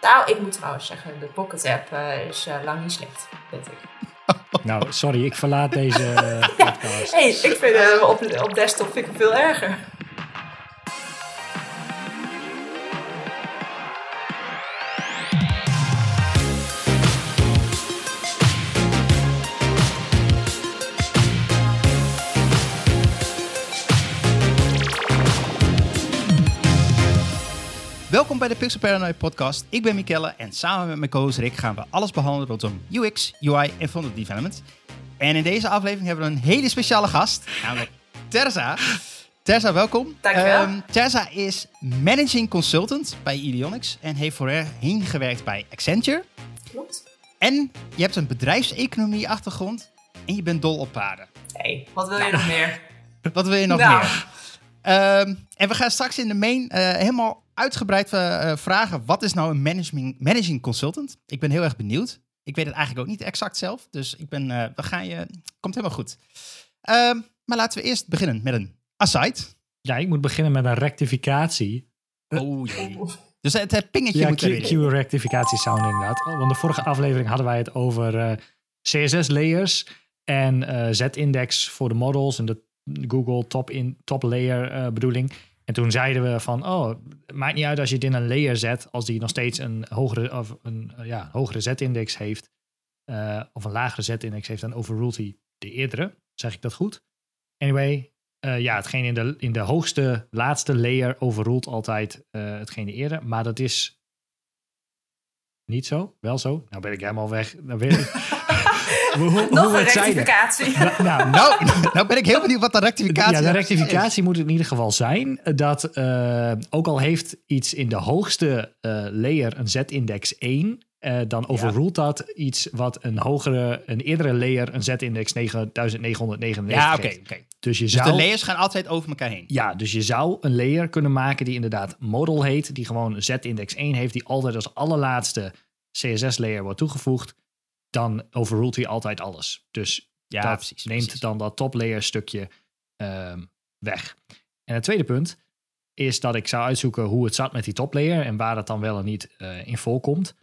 Nou, ik moet trouwens zeggen, de Pocket app eh, is eh, lang niet slecht, vind ik. Nou, sorry, ik verlaat deze eh, podcast. hey, ik vind hem op, op desktop vind ik hem veel erger. Bij de Pixel Paranoid podcast. Ik ben Mikelle en samen met mijn co-host Rick gaan we alles behandelen rondom UX, UI en frontend development. En in deze aflevering hebben we een hele speciale gast, namelijk Terza. Terza, welkom. Dankjewel. Ehm, Terza is managing consultant bij Ideonics en heeft voorheen gewerkt bij Accenture. Klopt. En je hebt een bedrijfseconomie achtergrond en je bent dol op paarden. hey, wat wil je nog meer? Wat wil je nog Nou. meer? Ehm, en we gaan straks in de main eh, helemaal uitgebreid eh, vragen: wat is nou een managing, managing consultant? Ik ben heel erg benieuwd. Ik weet het eigenlijk ook niet exact zelf. Dus ik ben, eh, we gaan je. Komt helemaal goed. Ehm, maar laten we eerst beginnen met een aside. Ja, ik moet beginnen met een rectificatie. Oh jee. Dus het, het pingetje Ja, moet in. Q-rectificatie sound inderdaad. Oh, Want de vorige aflevering hadden wij het over CSS-layers en Z-index voor de models en de Google top, in, top layer eh, bedoeling. En toen zeiden we van, oh, maakt niet uit als je het in een layer zet, als die nog steeds een hogere, of een, eh, ja, hogere Z-index heeft, eh, of een lagere Z-index heeft, dan overruled hij de eerdere. Zeg ik dat goed? Anyway, ja, hetgeen in de, in de hoogste, laatste layer overruled altijd eh hetgeen de eerder. Maar dat is niet zo. Wel zo. Nou ben ik helemaal weg. Nou weet ik. Hoe, hoe, Nog hoe een rectificatie. Nou, nou, Nou, nou ben ik heel benieuwd wat de rectificatie ja, de is. rectificatie moet in ieder geval zijn dat eh, ook al heeft iets in de hoogste eh, layer een z-index 1, eh, dan overruled dat iets wat een hogere, een eerdere layer een z-index 9999 Ja, oké. Dus je Dus zou de layers gaan altijd over elkaar heen. Ja, dus je zou een layer kunnen maken die inderdaad model heet, die gewoon een z-index 1 heeft, die altijd als allerlaatste CSS-layer wordt toegevoegd. Dan overruled hij altijd alles. Dus Ja, dat precies. neemt precies. dan dat top layer stukje ehm, weg. En het tweede punt is dat ik zou uitzoeken hoe het zat met die top layer en waar het dan wel en niet eh, in voorkomt.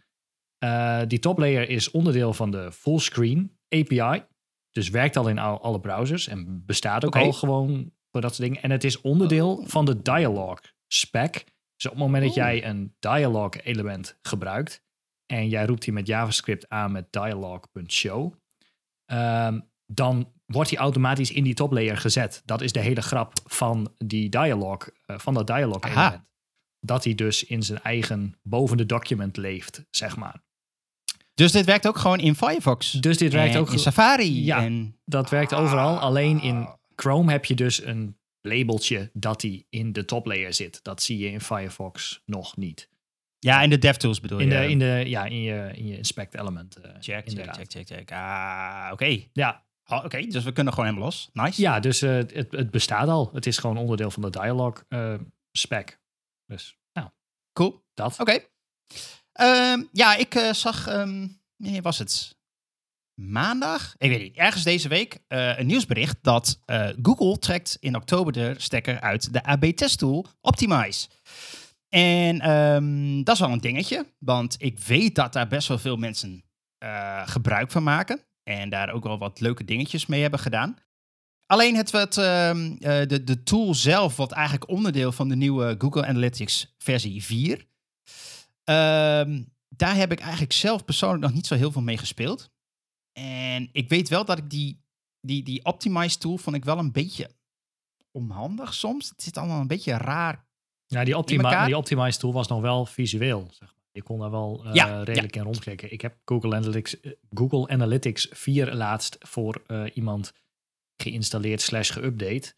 Eh, die top layer is onderdeel van de fullscreen API. Dus werkt al in al- alle browsers en bestaat ook al gewoon voor dat soort dingen. En het is onderdeel Oh. van de dialog spec. Dus op het moment dat Oh. jij een dialog element gebruikt en jij roept die met JavaScript aan met dialog.show, ehm, dan wordt die automatisch in die top layer gezet. Dat is de hele grap van die dialog, eh, van dat dialog Aha. element. Dat hij dus in zijn eigen boven de document leeft, zeg maar. Dus dit werkt ook gewoon in Firefox. Dus dit werkt En ook in Safari. Ja. En Dat werkt overal. Alleen in Chrome heb je dus een labeltje dat die in de top layer zit. Dat zie je in Firefox nog niet. Ja, in de DevTools bedoel In, je? de, in, de, ja, in, je, in je inspect element. eh, Check, check, check, check, check. Ah, oké. Ja, Oh, Oké, dus we kunnen gewoon helemaal los. Nice. ja dus eh, het, het bestaat al. Het is gewoon onderdeel van de dialog eh, spec. Dus nou, Cool. dat. Oké. Ehm, ja, ik eh, zag, ehm wanneer was het? Maandag? Ik weet niet. Ergens deze week eh, een nieuwsbericht dat eh, Google trekt in oktober de stekker uit de AB-testtool Optimize. En ehm, dat is wel een dingetje, want ik weet dat daar best wel veel mensen eh, gebruik van maken. En daar ook wel wat leuke dingetjes mee hebben gedaan. Alleen het wat, ehm, eh, de, de tool zelf wordt eigenlijk onderdeel van de nieuwe Google Analytics versie 4. Ehm, daar heb ik eigenlijk zelf persoonlijk nog niet zo heel veel mee gespeeld. En ik weet wel dat ik die, die, die Optimize tool vond ik wel een beetje onhandig soms. Het zit allemaal een beetje raar. Ja, die, optimi elkaar? die Optimize tool was nog wel visueel. Zeg maar. Je kon daar wel eh, Ja, redelijk in rondklikken. Ik heb Google Analytics, eh, Google Analytics 4 laatst voor eh, iemand geïnstalleerd slash geüpdate.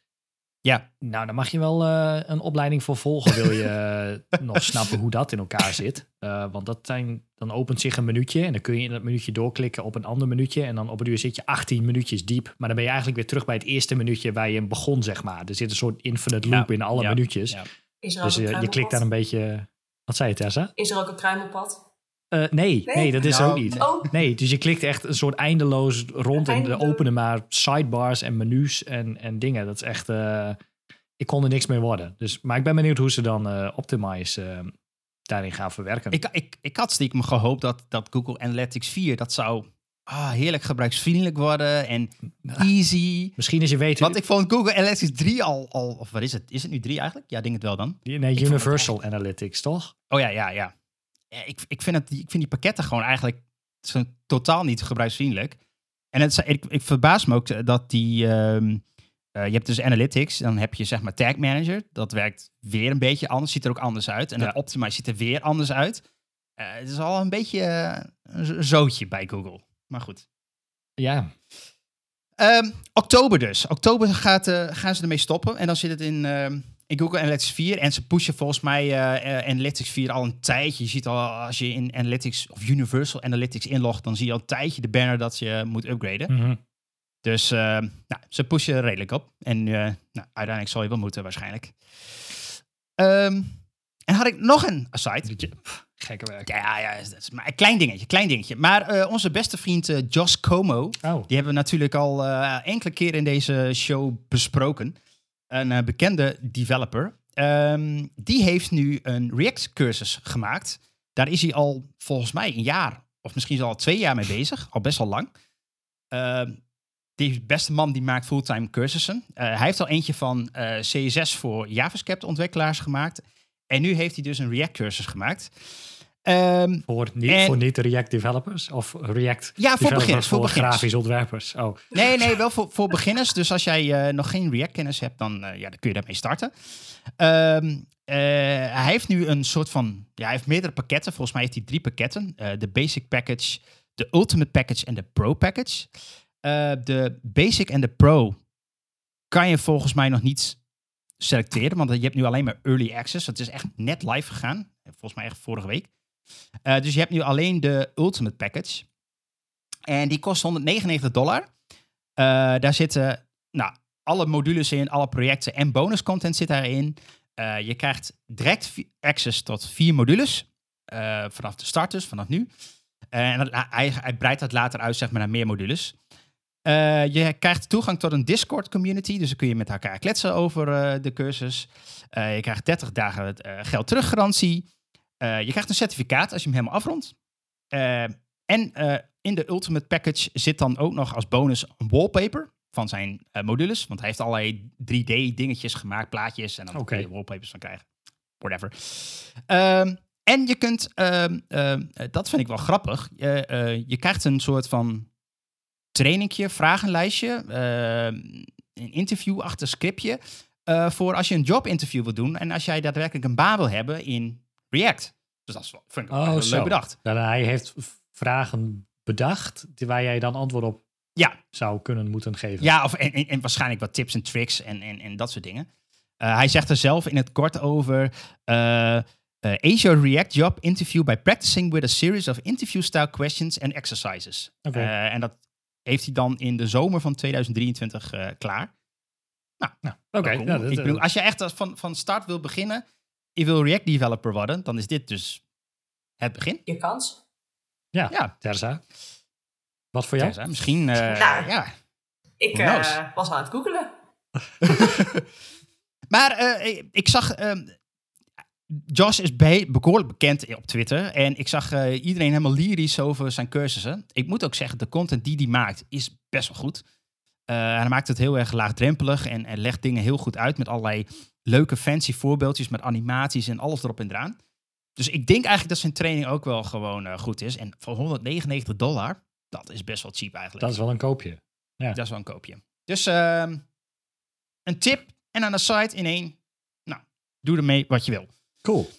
Ja, Nou, daar mag je wel een opleiding voor volgen. Wil je nog snappen hoe dat in elkaar zit. Want dat zijn, dan opent zich een minuutje. En dan kun je in dat minuutje doorklikken op een ander minuutje. En dan op een duur zit je 18 minuutjes diep. Maar dan ben je eigenlijk weer terug bij het eerste minuutje waar je begon, zeg maar. Er zit een soort infinite loop Ja, in alle ja, minuutjes. Is er, Dus ook een je, je klikt daar een beetje... Wat zei je, Tessa? Is er ook een kruimelpad? Eh, nee, nee, Nee? dat is Nou, ook niet. Oh, Nee, dus je klikt echt een soort eindeloos rond en er openen maar sidebars en menus en, en dingen. Dat is echt... eh, ik kon er niks mee worden. Dus, maar ik ben benieuwd hoe ze dan eh Optimize daarin gaan verwerken. Ik, ik, ik had stiekem gehoopt dat, dat Google Analytics 4, dat zou ah, heerlijk gebruiksvriendelijk worden en easy. Misschien als je weet... Want ik vond Google Analytics 3 al, al, of wat is het? Is het nu 3 eigenlijk? Ja, denk het wel dan. Nee, Universal Analytics, toch? Oh ja, ja, ja. Ik, ik, vind het, ik vind die pakketten gewoon eigenlijk zo totaal niet gebruiksvriendelijk. En het, is- ik, ik verbaas me ook dat die... ehm, eh, je hebt dus Analytics, dan heb je zeg maar Tag Manager. Dat werkt weer een beetje anders, ziet er ook anders uit. En Ja. het Optimize ziet er weer anders uit. Eh, het is al een beetje eh, een zo- zootje bij Google. Maar goed. Ja, Ehm, oktober dus. Oktober gaat, eh, gaan ze ermee stoppen. En dan zit het in, ehm, in Google Analytics 4. En ze pushen volgens mij eh, eh, Analytics 4 al een tijdje. Je ziet al als je in Analytics of Universal Analytics inlogt, dan zie je al een tijdje de banner dat je moet upgraden. mhm. Dus eh, nou, ze pushen redelijk op. En nou, uiteindelijk zal je wel moeten waarschijnlijk. Ehm, en had ik nog een aside. Gekke werk. Ja, ja, dat is maar een klein dingetje, klein dingetje. Maar eh, onze beste vriend eh, Josh Como, Oh, die hebben we natuurlijk al eh, enkele keer in deze show besproken. Een bekende developer. Ehm, die heeft nu een React-cursus gemaakt. Daar is hij al volgens mij een jaar, of misschien al twee jaar mee bezig. Al best wel lang. Ehm, die beste man die maakt fulltime cursussen. Hij heeft al eentje van CSS voor JavaScript-ontwikkelaars gemaakt. En nu heeft hij dus een React-cursus gemaakt. Ehm, voor, niet, En- voor niet React developers? Of React ja, voor beginners. Voor beginners. grafisch ontwerpers? Oh, Nee, nee, wel voor, voor beginners. Dus als jij eh, nog geen React-kennis hebt, dan, eh, ja, dan kun je daarmee starten. Ehm, eh, hij heeft nu een soort van... Ja, hij heeft meerdere pakketten. Volgens mij heeft hij drie pakketten. De Basic Package, de Ultimate Package en de Pro Package. De Basic en de Pro kan je volgens mij nog niet selecteren. Want je hebt nu alleen maar Early Access. Het is echt net live gegaan. Volgens mij echt vorige week. Eh, dus je hebt nu alleen de Ultimate Package. En die kost 199 dollar. Eh, daar zitten nou, alle modules in, alle projecten en bonuscontent zit daarin. Eh, je krijgt direct access tot vier modules. vanaf de start dus, vanaf nu. En hij, hij breidt dat later uit zeg maar, naar meer modules. Eh, je krijgt toegang tot een Discord community. Dus dan kun je met elkaar kletsen over eh, de cursus. Eh, je krijgt 30 dagen geld teruggarantie. Je krijgt een certificaat als je hem helemaal afrondt. En in de Ultimate Package zit dan ook nog als bonus een wallpaper van zijn modules. Want hij heeft allerlei 3D-dingetjes gemaakt, plaatjes. En dan kun je wallpapers van krijgen. Whatever. Ehm, en je kunt, ehm, ehm, eh, dat vind ik wel grappig. Je krijgt een soort van trainingje, vragenlijstje, ehm, een interviewachtig scriptje. eh, voor als je een jobinterview wil doen en als jij daadwerkelijk een baan wil hebben in React. Dus dat is wel, vind ik Oh, leuk bedacht. dat hij heeft vragen bedacht waar jij dan antwoord op Ja, zou kunnen moeten geven. Ja, of, en, en, en waarschijnlijk wat tips en tricks en, en, en dat soort dingen. Eh, hij zegt er zelf in het kort over. eh eh, Ace your React job interview by practicing with a series of interview-style questions and exercises. Eh, en dat heeft hij dan in de zomer van 2023 eh, klaar. Nou, Oké, Cool. ja, dat- Ik bedoel, als je echt als van, van start wil beginnen, je wil React developer worden, dan is dit dus het begin. Je kans. ja, Ja, Terza. Wat voor jou? Tessa, misschien. eh, Nou. ja. Ik eh, was aan het googelen. Maar eh, ik zag. Josh is be behoorlijk bekend op Twitter. En ik zag eh, iedereen helemaal lyrisch over zijn cursussen. Ik moet ook zeggen, de content die hij maakt is best wel goed. Eh, hij maakt het heel erg laagdrempelig en, en legt dingen heel goed uit met allerlei leuke fancy voorbeeldjes met animaties en alles erop en eraan. Dus ik denk eigenlijk dat zijn training ook wel gewoon eh, goed is. En voor 199 dollar, dat is best wel cheap eigenlijk. Dat is wel een koopje. Dat is wel een koopje. Dus ehm, een tip en aan de site in één. Nou, doe ermee wat je wil. Cool.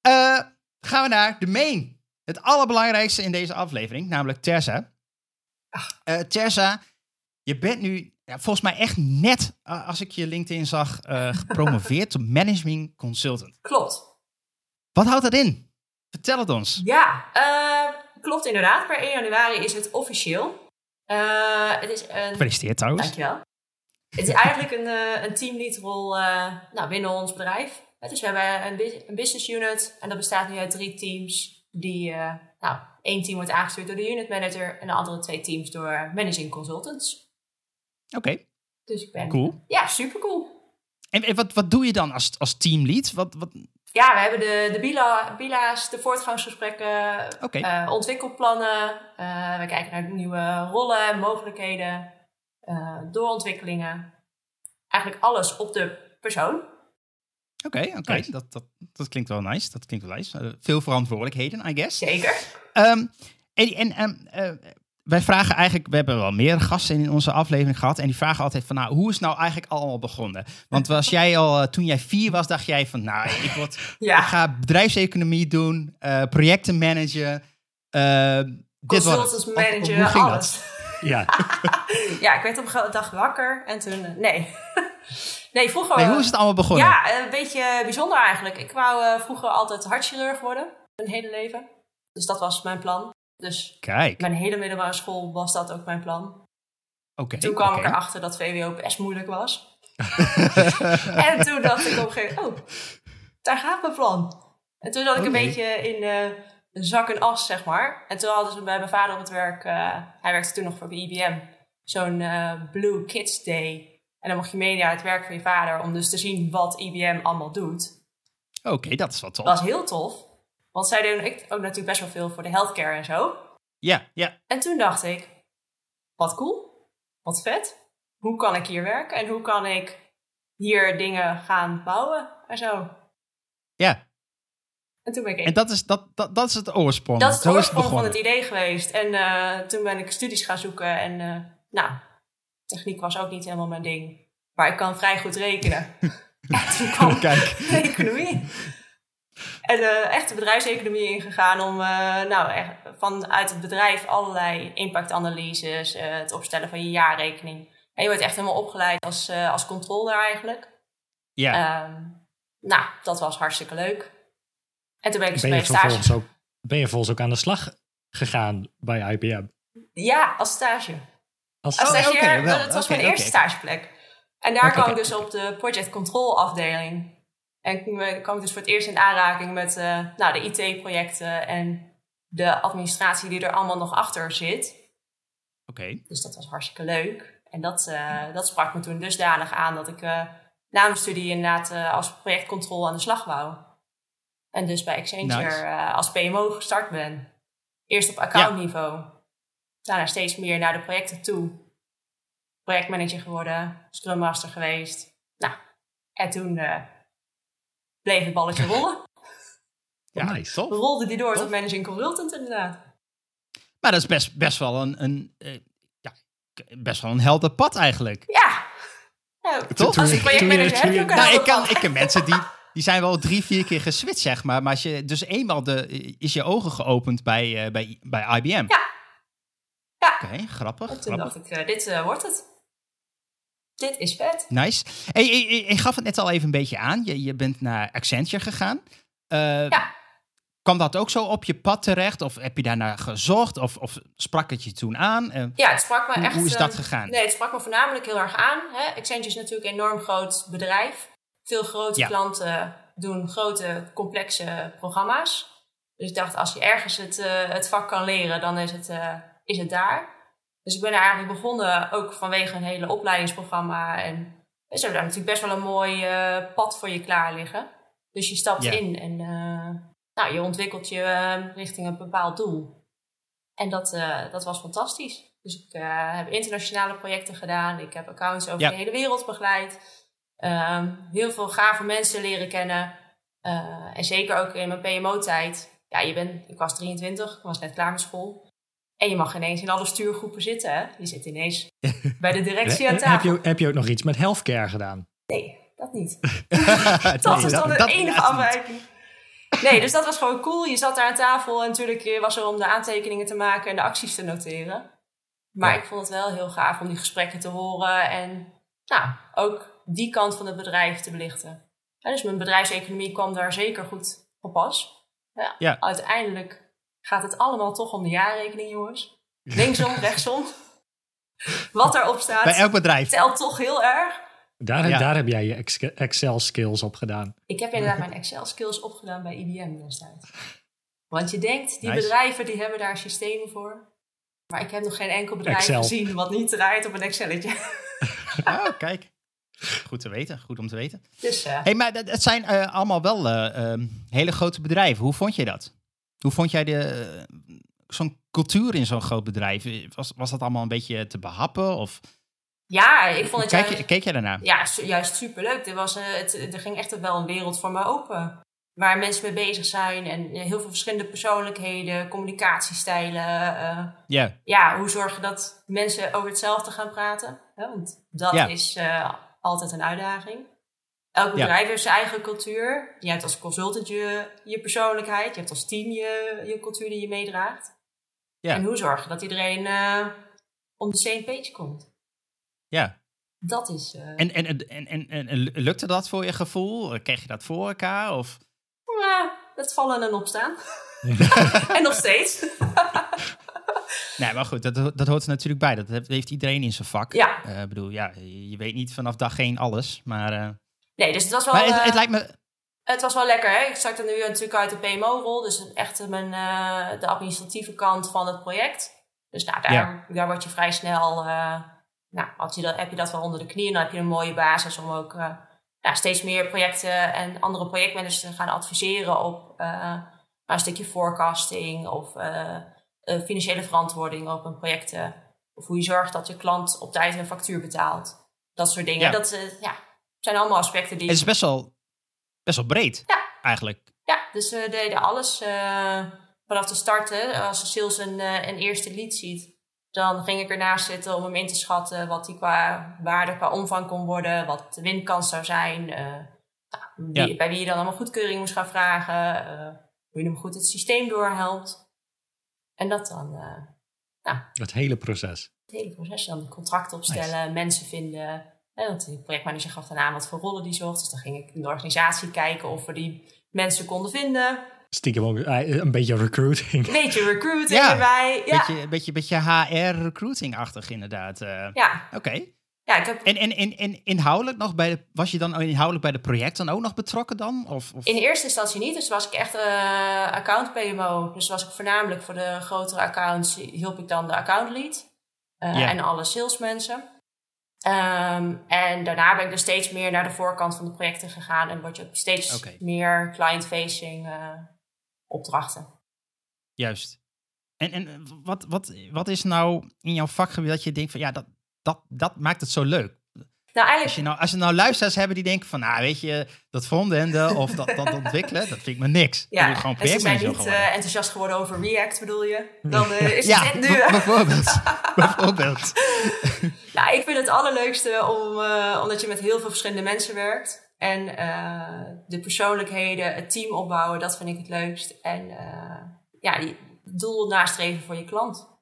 Eh, gaan we naar de main. Het allerbelangrijkste in deze aflevering, namelijk Terza. Eh Terza, je bent nu ja, volgens mij echt net, als ik je LinkedIn zag, eh, gepromoveerd tot management consultant. Klopt. Wat houdt dat in? Vertel het ons. Ja, eh, klopt inderdaad. Per 1 januari is het officieel. Eh, het is een... Gefeliciteerd trouwens. Dankjewel. Het is eigenlijk een, een teamleadrol eh nou, binnen ons bedrijf. Dus we hebben een, een business unit en dat bestaat nu uit drie teams. Die, eh, nou, één team wordt aangestuurd door de unit manager en de andere twee teams door managing consultants. Oké, Dus ik ben... cool. Ja, super cool. En, en wat, wat doe je dan als, als teamlead? Wat, wat, Ja, we hebben de, de bila, bila's, de voortgangsgesprekken, eh, ontwikkelplannen. Eh, we kijken naar nieuwe rollen, mogelijkheden, eh, doorontwikkelingen. Eigenlijk alles op de persoon. Oké, oké. Nice. Dat, dat, dat klinkt wel nice. Dat klinkt wel nice. Eh, veel verantwoordelijkheden, I guess. Zeker. Ehm, en en ehm, eh, wij vragen eigenlijk, we hebben wel meer gasten in onze aflevering gehad. En die vragen altijd van, nou, hoe is het nou eigenlijk allemaal begonnen? Want was jij al, eh, toen jij vier was, dacht jij van, nou, ik, word, Ja. ik ga bedrijfseconomie doen, eh, projecten managen. eh, dit. Consultants manager, hoe ging dat? alles. Ja, Ja, ik werd op een dag wakker en toen... eh, nee. nee, vroeger... Nee, hoe is het allemaal begonnen? Ja, een beetje bijzonder eigenlijk. Ik wou eh, vroeger altijd hartchirurg worden. Mijn hele leven. Dus dat was mijn plan. Dus Kijk, mijn hele middelbare school was dat ook mijn plan. oké. Toen kwam ik erachter dat VWO best moeilijk was. en toen dacht ik op een gegeven moment, oh, daar gaat mijn plan. En toen zat ik een Oké. beetje in eh, een zak en as, zeg maar. En toen hadden ze bij mijn vader op het werk, eh, hij werkte toen nog voor IBM, zo'n eh, Blue Kids Day. En dan mocht je mee naar het werk van je vader om dus te zien wat IBM allemaal doet. Oké, dat is wel tof. Dat was heel tof. Want zij doen ik, ook natuurlijk best wel veel voor de healthcare en zo. Ja, ja. En toen dacht ik, wat cool, wat vet. Hoe kan ik hier werken en hoe kan ik hier dingen gaan bouwen en zo. Ja, En toen ben ik en dat is, dat, dat, dat is het oorsprong. dat is Zo oorsprong van het idee geweest. En eh, toen ben ik studies gaan zoeken en eh, nou, techniek was ook niet helemaal mijn ding. Maar ik kan vrij goed rekenen. en toen kwam Kijk. economie. En eh echt de bedrijfseconomie ingegaan om nou, echt vanuit het bedrijf allerlei impactanalyses, het opstellen van je jaarrekening. En je wordt echt helemaal opgeleid als, als controller eigenlijk. Ja, Ehm, nou, dat was hartstikke leuk. En toen ben ik ben bij je, stage. ook, ben je vervolgens ook aan de slag gegaan bij IBM? Ja, als stage. Als stagiair, wel. dat was mijn eerste stageplek. En daar kwam ik dus op de project control afdeling. En kwam ik dus voor het eerst in aanraking met eh, nou, de IT-projecten en de administratie die er allemaal nog achter zit. oké. Dus dat was hartstikke leuk. En dat, eh, dat sprak me toen dusdanig aan dat ik eh, na mijn studie inderdaad als projectcontrol aan de slag wou. En dus bij Accenture Nice. eh, als PMO gestart ben. Eerst op accountniveau. Daarna steeds meer naar de projecten toe. Projectmanager geworden, Scrum Master geweest. Nou, en toen eh, bleef het balletje rollen. Ja, nice. tof. Rolde die door Tof. tot managing consultant inderdaad. Maar dat is best, best wel een, een eh, ja, best wel een helder pad eigenlijk. Ja. Ja, Toch? Als je- projectmanager heb je je- ook een Nou, ik, kan, ik ken mensen die, die zijn wel drie, vier keer geswitcht, zeg maar. Maar als je dus eenmaal de, is je ogen geopend bij, eh, bij, bij IBM. Ja. Ja. Oké, grappig. En toen grappig. dacht ik, eh, dit eh, wordt het. Dit is vet. Nice. Hey, je gaf het net al even een beetje aan. Je, je bent naar Accenture gegaan. Eh, Ja. Kwam dat ook zo op je pad terecht? Of heb je daarnaar gezocht? Of, of sprak het je toen aan? Eh, Ja, het sprak me hoe, echt... hoe is eh, dat gegaan? Nee, het sprak me voornamelijk heel erg aan. Hè? Accenture is natuurlijk een enorm groot bedrijf. Veel grote Ja. klanten doen grote, complexe programma's. Dus ik dacht, als je ergens het, eh, het vak kan leren, dan is het, eh, is het daar. Dus ik ben er eigenlijk begonnen, ook vanwege een hele opleidingsprogramma. En ze hebben daar natuurlijk best wel een mooi eh, pad voor je klaar liggen. Dus je stapt Ja. in en nou, je ontwikkelt je richting een bepaald doel. En dat, dat was fantastisch. Dus ik heb internationale projecten gedaan. Ik heb accounts over Ja. de hele wereld begeleid. Ehm, heel veel gave mensen leren kennen. Eh, en zeker ook in mijn PMO-tijd. Ja, je bent, ik was 23, ik was net klaar met school. En je mag ineens in alle stuurgroepen zitten. Hè? Je zit ineens bij de directie aan heb, tafel. je, heb je ook nog iets met healthcare gedaan? Nee, dat niet. Dat is dan de enige afwijking. Nee, dus dat was gewoon cool. Je zat daar aan tafel en natuurlijk was er om de aantekeningen te maken en de acties te noteren. Maar Ja. ik vond het wel heel gaaf om die gesprekken te horen en nou, ook die kant van het bedrijf te belichten. Ja, dus mijn bedrijfseconomie kwam daar zeker goed op pas. Ja, Ja. Uiteindelijk gaat het allemaal toch om de jaarrekening, jongens. Linksom, rechtsom. Wat daarop staat, Bij elk bedrijf. telt toch heel erg. Daar, Ja. daar heb jij je ex- Excel skills op gedaan. Ik heb inderdaad mijn Excel skills opgedaan bij IBM destijds. Want je denkt, die Nice. bedrijven die hebben daar systemen voor. Maar ik heb nog geen enkel bedrijf Excel. gezien wat niet draait op een Excelletje. Oh, kijk. Goed te weten, goed om te weten. Dus eh, hey, maar dat- het zijn eh, allemaal wel eh, ehm, hele grote bedrijven. Hoe vond je dat? Hoe vond jij de, zo'n cultuur in zo'n groot bedrijf? Was, was dat allemaal een beetje te behappen? Of ja, ik vond het kijk, juist, keek jij daarnaar? ja, su- juist superleuk. Er, was, het, er ging echt wel een wereld voor me open. Waar mensen mee bezig zijn en heel veel verschillende persoonlijkheden, communicatiestijlen. eh, Ja, ja, hoe zorg je dat mensen over hetzelfde gaan praten? Ja, want dat is altijd een uitdaging. Elk bedrijf heeft zijn eigen cultuur. Je hebt als consultant je, je persoonlijkheid. Je hebt als team je, je cultuur die je meedraagt. Ja. En hoe zorg je dat iedereen eh om de same page komt? ja. Dat is... eh, En, en, en, en, en, en lukte dat voor je gevoel? Kreeg je dat voor elkaar? Of? ja, het vallen en opstaan. en nog steeds. Nee, maar goed, dat, dat hoort er natuurlijk bij. Dat heeft- iedereen in zijn vak. Ja. Eh, Ik bedoel, ja, je weet niet vanaf dag één alles. Maar, eh, Nee, dus het was wel... maar het, eh, het lijkt me... Het was wel lekker, hè? Ik zat er nu natuurlijk uit de PMO-rol, dus echt mijn, de administratieve kant van het project. Dus nou, daar, Ja. daar word je vrij snel, eh, nou, had je dat, heb je dat wel onder de knie en dan heb je een mooie basis om ook ja, steeds meer projecten en andere projectmanagers te gaan adviseren op een stukje forecasting of eh, eh, financiële verantwoording op een project. eh, of hoe je zorgt dat je klant op tijd een factuur betaalt. Dat soort dingen. Ja. Dat eh, ja, zijn allemaal aspecten die... Het is best wel, best wel breed, Ja. eigenlijk. Ja, dus we deden alles eh, vanaf de start. hè. Als de sales een, eh, een eerste lead ziet, dan ging ik ernaast zitten om hem in te schatten wat die qua waarde, qua omvang kon worden, wat de winkans zou zijn, eh, nou, wie- Ja. bij wie je dan allemaal goedkeuring moest gaan vragen, eh, hoe je hem goed het systeem doorhelpt. En dat dan eh, Het hele proces. het hele proces, dan contracten opstellen, mensen vinden. Hè, want de projectmanager gaf daarna wat voor rollen die zocht. Dus dan ging ik in de organisatie kijken of we die mensen konden vinden. Stiekem ook eh, een beetje recruiting. Een beetje recruiting Ja, erbij. Ja, Beetje, beetje, beetje HR-recruiting-achtig inderdaad. eh. ja. Oké. Ja ik heb En, en, en, en inhoudelijk nog bij de, was je dan inhoudelijk bij de projecten ook nog betrokken dan? Of, of? in eerste instantie niet. Dus was ik echt eh account PMO. Dus was ik voornamelijk voor de grotere accounts hielp ik dan de account lead. eh, Ja. En alle salesmensen. Ehm, en daarna ben ik dus steeds meer naar de voorkant van de projecten gegaan. En word je ook steeds meer client-facing eh, opdrachten. Juist. En, en wat, wat, wat is nou in jouw vakgebied dat je denkt van ja, dat, dat, dat maakt het zo leuk? Nou, Als je nou, als nou luisteraars hebben die denken van, nou weet je, dat frontenden of dat, dat ontwikkelen, dat vind ik me niks. Ik Ja, gewoon en ze zijn niet eh, enthousiast geworden over React, bedoel je? Dan eh, is ja, het nu. bijvoorbeeld. bijvoorbeeld. Nou, ik vind het allerleukste om, eh, omdat je met heel veel verschillende mensen werkt. En de persoonlijkheden, het team opbouwen, dat vind ik het leukst. En ja, die doel nastreven voor je klant.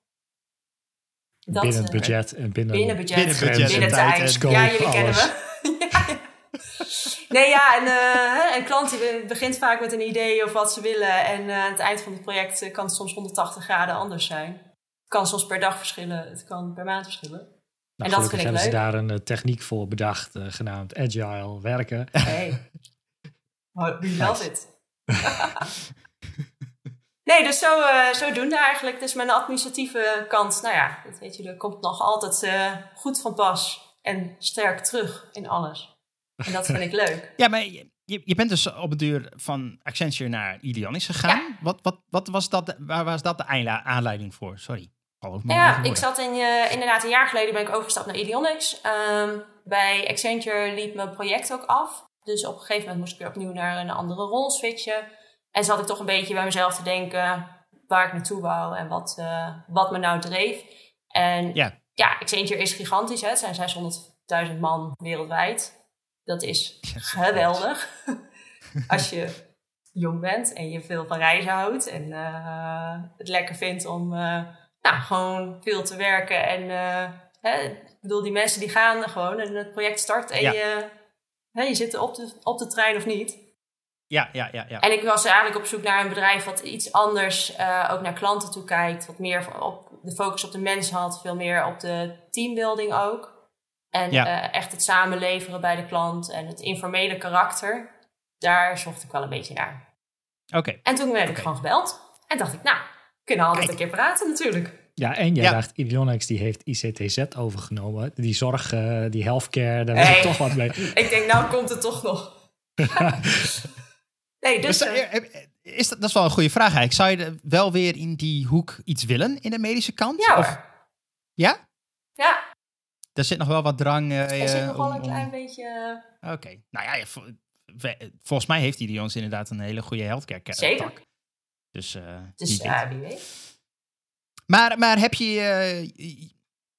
Dat, binnen het eh, budget en binnen, Binnen budget, Binnen budget tijd tijd. en scope, ja, jullie kennen alles. ja. Nee, ja, en hè, een klant begint vaak met een idee of wat ze willen. En eh, aan het eind van het project kan het soms 180 graden anders zijn. Het kan soms per dag verschillen, het kan per maand verschillen. Nou, en dat vind ik hebben ze leuk. daar een techniek voor bedacht, genaamd agile werken. Hey. We love it. Nee, dus zo, eh zodoende eigenlijk. Dus mijn administratieve kant, nou ja, dat weet je, er komt nog altijd eh, goed van pas. En sterk terug in alles. En dat vind ik leuk. Ja, maar je, je bent dus op het duur van Accenture naar Ideonics gegaan. Wat, wat, wat was dat, waar was dat de aanleiding voor? Sorry. Ja, ik zat in, eh, inderdaad een jaar geleden ben ik overgestapt naar Ideonics. Ehm, bij Accenture liep mijn project ook af. Dus op een gegeven moment moest ik weer opnieuw naar een andere rol switchen. En zat ik toch een beetje bij mezelf te denken waar ik naartoe wou en wat, eh, wat me nou dreef. En Ja. ja, Accenture is gigantisch. Hè? Het zijn 600.000 man wereldwijd. Dat is geweldig. Als je jong bent en je veel van reizen houdt en eh, het lekker vindt om eh, nou, gewoon veel te werken. En hè, ik bedoel, die mensen die gaan gewoon en het project start en Ja. je, hè, je zit op de, op de trein of niet. Ja, ja, ja. ja. En ik was eigenlijk op zoek naar een bedrijf wat iets anders eh, ook naar klanten toe kijkt. Wat meer op de focus op de mens had. Veel meer op de teambuilding ook. En Ja. eh, echt het samenleveren bij de klant en het informele karakter. Daar zocht ik wel een beetje naar. Oké. En toen werd ik gewoon gebeld. En dacht ik, nou, we kunnen altijd Kijk. een keer praten natuurlijk. Ja, en jij Ja. dacht, Ideonics die heeft ICTZ overgenomen. Die zorg, die healthcare, daar wil ik Hey. toch wat mee. Ik denk, nou komt het toch nog. nee, dus... Eh, eh, eh, is dat, dat is wel een goede vraag eigenlijk. Zou je wel weer in die hoek iets willen in de medische kant? ja Of- ja? Ja, Er zit nog wel wat drang. eh, er zit nog wel een klein beetje... Oké. Nou ja, volgens mij heeft Ideons inderdaad een hele goede healthcare eh, Zeker. tak. Dus, eh, Dus wie weet. ja, wie weet. Maar, maar heb je... eh,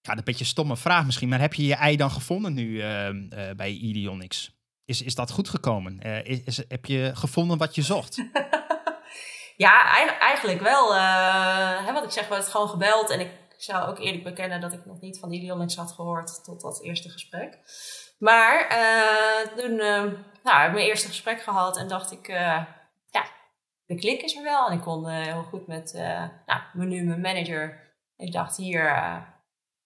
ja, een beetje een stomme vraag misschien, maar heb je je ei dan gevonden nu eh, bij Ideonics? Is, is dat goed gekomen? Eh, is, is- heb je gevonden wat je zocht? Ja, ei- eigenlijk wel. eh, hè, wat ik zeg, we hebben het gewoon gebeld. En ik zou ook eerlijk bekennen dat ik nog niet van Ideonics had gehoord tot dat eerste gesprek. Maar eh, toen nou, heb ik mijn eerste gesprek gehad en dacht ik, ja, de klik is er wel. En ik kon heel goed met nou, mijn nu mijn manager. Ik dacht, hier,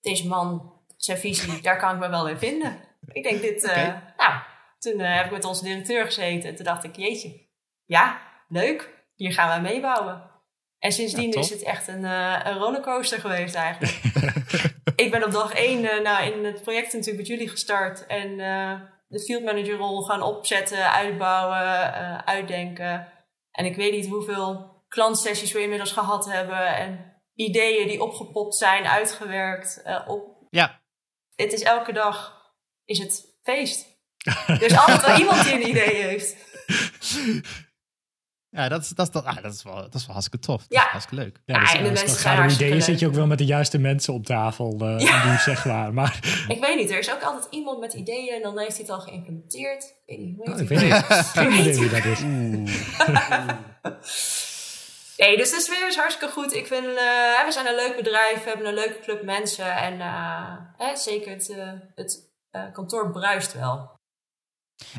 deze man, zijn visie, daar kan ik me wel in vinden. Ik denk dit, nou, toen eh, heb ik met onze directeur gezeten. En toen dacht ik, jeetje, ja, leuk. Hier gaan wij meebouwen. En sindsdien Ja, is het echt een, eh, een rollercoaster geweest eigenlijk. ik ben op dag één eh, nou, in het project natuurlijk met jullie gestart. En de field manager rol gaan opzetten, uitbouwen, uitdenken. En ik weet niet hoeveel klantsessies we inmiddels gehad hebben. En ideeën die opgepopt zijn, uitgewerkt. op. Ja. Het is elke dag is het feest. Er is altijd wel iemand die een idee heeft. Ja, dat is, dat, is- dat, ah, dat, is, wel, dat is wel hartstikke tof. Dat Ja. is hartstikke leuk. Ja, Ja, dus en de mensen zijn hartstikke ideeën zit je ook wel met de juiste mensen op tafel, Ja. nu zeg maar. Maar Ik weet niet, er is ook altijd iemand met ideeën en dan heeft hij het al geïmplementeerd. Ik weet niet, hoe Oh, ik weet niet. Geen idee wie dat is. Nee, dus de sfeer is hartstikke goed. Ik vind, eh, we zijn een leuk bedrijf, we hebben een leuke club mensen. En eh, zeker het, het kantoor bruist wel.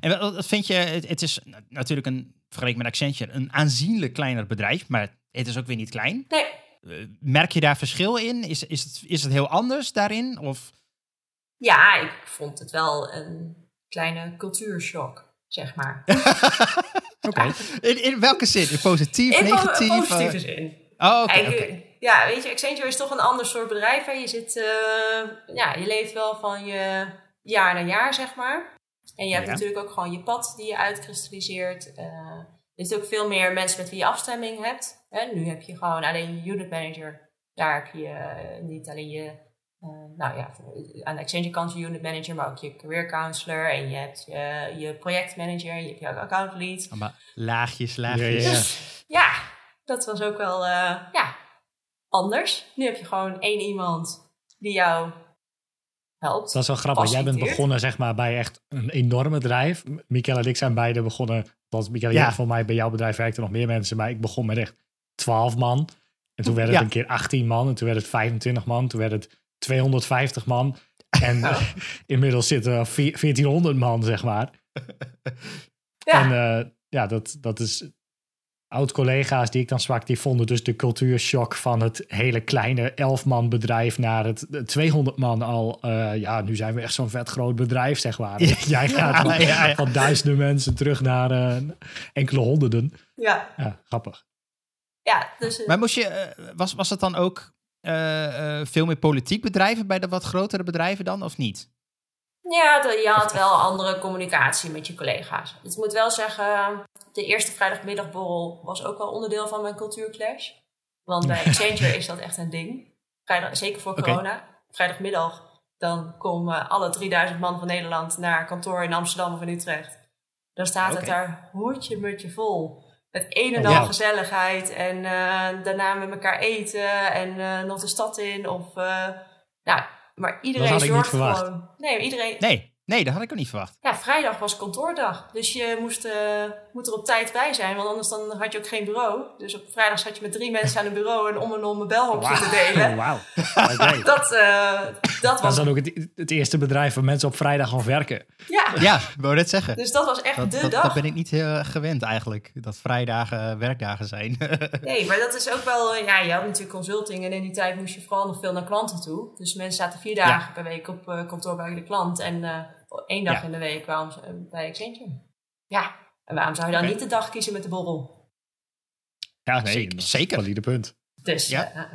En wat vind je, het, het is na- natuurlijk een, vergeleken met Accenture, een aanzienlijk kleiner bedrijf, maar het is ook weer niet klein. Nee, Eh, merk je daar verschil in? Is, is, het, is het heel anders daarin? Of, ja, ik vond het wel een kleine cultuurshock, zeg maar. Oké. in, in welke zin? In positief, In po- negatief? positieve eh? zin. oh, oké, Ja, weet je, Accenture is toch een ander soort bedrijf. Hè? Je, zit, eh, ja, je leeft wel van je jaar naar jaar, zeg maar. En je hebt Ja. natuurlijk ook gewoon je pad die je uitkristalliseert. Eh je hebt ook veel meer mensen met wie je afstemming hebt. Hè? Nu heb je gewoon alleen je unit manager. Daar heb je eh, niet alleen je, eh, nou ja, aan de Accenture kant je unit manager, maar ook je career counselor. En je hebt je, je projectmanager, je hebt je account lead. Allemaal laagjes, laagjes. ja, ja. Dus ja, dat was ook wel eh, ja, anders. Nu heb je gewoon één iemand die jou helpt. Dat is wel grappig. Jij bent begonnen zeg maar, bij echt een enorm bedrijf. Michael en ik zijn beide begonnen. Want Michael, Ja. voor mij bij jouw bedrijf werkten nog meer mensen. Maar ik begon met echt 12 man. En toen werd het Ja. een keer 18 man. En toen werd het 25 man. Toen werd het 250 man. En Oh. inmiddels zitten er vier- 1400 man, zeg maar. Ja, En eh, ja, dat, dat is... Oud-collega's die ik dan sprak, die vonden dus de cultuurshock van het hele kleine 11-man bedrijf naar het 200 man al. eh, ja, nu zijn we echt zo'n vet groot bedrijf, zeg maar. Ja. Jij gaat van, Ja, ja. van duizenden mensen terug naar eh, enkele honderden. ja, Ja, grappig. ja, dus eh, Maar moest je, was, was het dan ook eh, eh, veel meer politiek bedrijven bij de wat grotere bedrijven dan, of niet? Ja, je had wel andere communicatie met je collega's. Dus ik moet wel zeggen, de eerste vrijdagmiddagborrel was ook wel onderdeel van mijn cultuurclash. Want bij Accenture is dat echt een ding. Vrijdag, zeker voor corona. Vrijdagmiddag, dan komen alle 3000 man van Nederland naar kantoor in Amsterdam of in Utrecht. Dan staat het daar hoedje mutje vol. Met een en Oh, al ja. gezelligheid. En eh, daarna met elkaar eten. En eh, nog de stad in. Of, eh, nou, maar iedereen zorgt gewoon. Nee, iedereen. Nee, nee, dat had ik ook niet verwacht. Ja, vrijdag was kantoordag. Dus je moest, eh, moet er op tijd bij zijn. Want anders dan had je ook geen bureau. Dus op vrijdag zat je met drie mensen aan een bureau. En om en om een belhokje te delen. Wauw. Dat, eh, dat Dat was. is dan ook het, het eerste bedrijf waar mensen op vrijdag gaan werken. Ja, Ja, wou net zeggen. dus dat was echt Dat, de dat, dag. dat ben ik niet heel gewend eigenlijk, dat vrijdagen eh, werkdagen zijn. Nee, maar dat is ook wel... Ja, je had natuurlijk consulting en in die tijd moest je vooral nog veel naar klanten toe. Dus mensen zaten vier dagen per week op eh, kantoor bij de klant. En eh, één dag Ja. in de week kwamen ze bij Accenture. Ja, en waarom zou je dan niet de dag kiezen met de borrel? Ja, nee, zeker. een valide punt. Dus Ja. eh,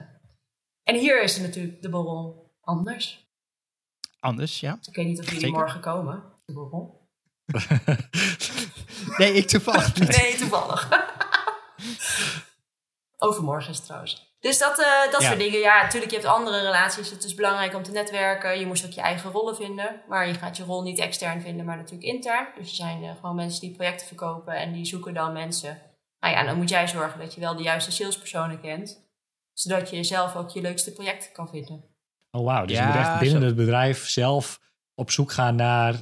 En hier is natuurlijk de borrel anders. Anders, ja. Ik weet niet of jullie Zeker. morgen komen, de borrel. Nee, ik toevallig niet. Nee, toevallig. Overmorgen is het trouwens. Dus dat, eh, dat Ja. soort dingen. Ja, natuurlijk, je hebt andere relaties. Het is belangrijk om te netwerken. Je moest ook je eigen rollen vinden. Maar je gaat je rol niet extern vinden, maar natuurlijk intern. Dus er zijn eh, gewoon mensen die projecten verkopen en die zoeken dan mensen. Nou ja, dan moet jij zorgen dat je wel de juiste salespersonen kent. Zodat je zelf ook je leukste projecten kan vinden. Oh wauw, dus Ja, je moet echt binnen zo. het bedrijf zelf op zoek gaan naar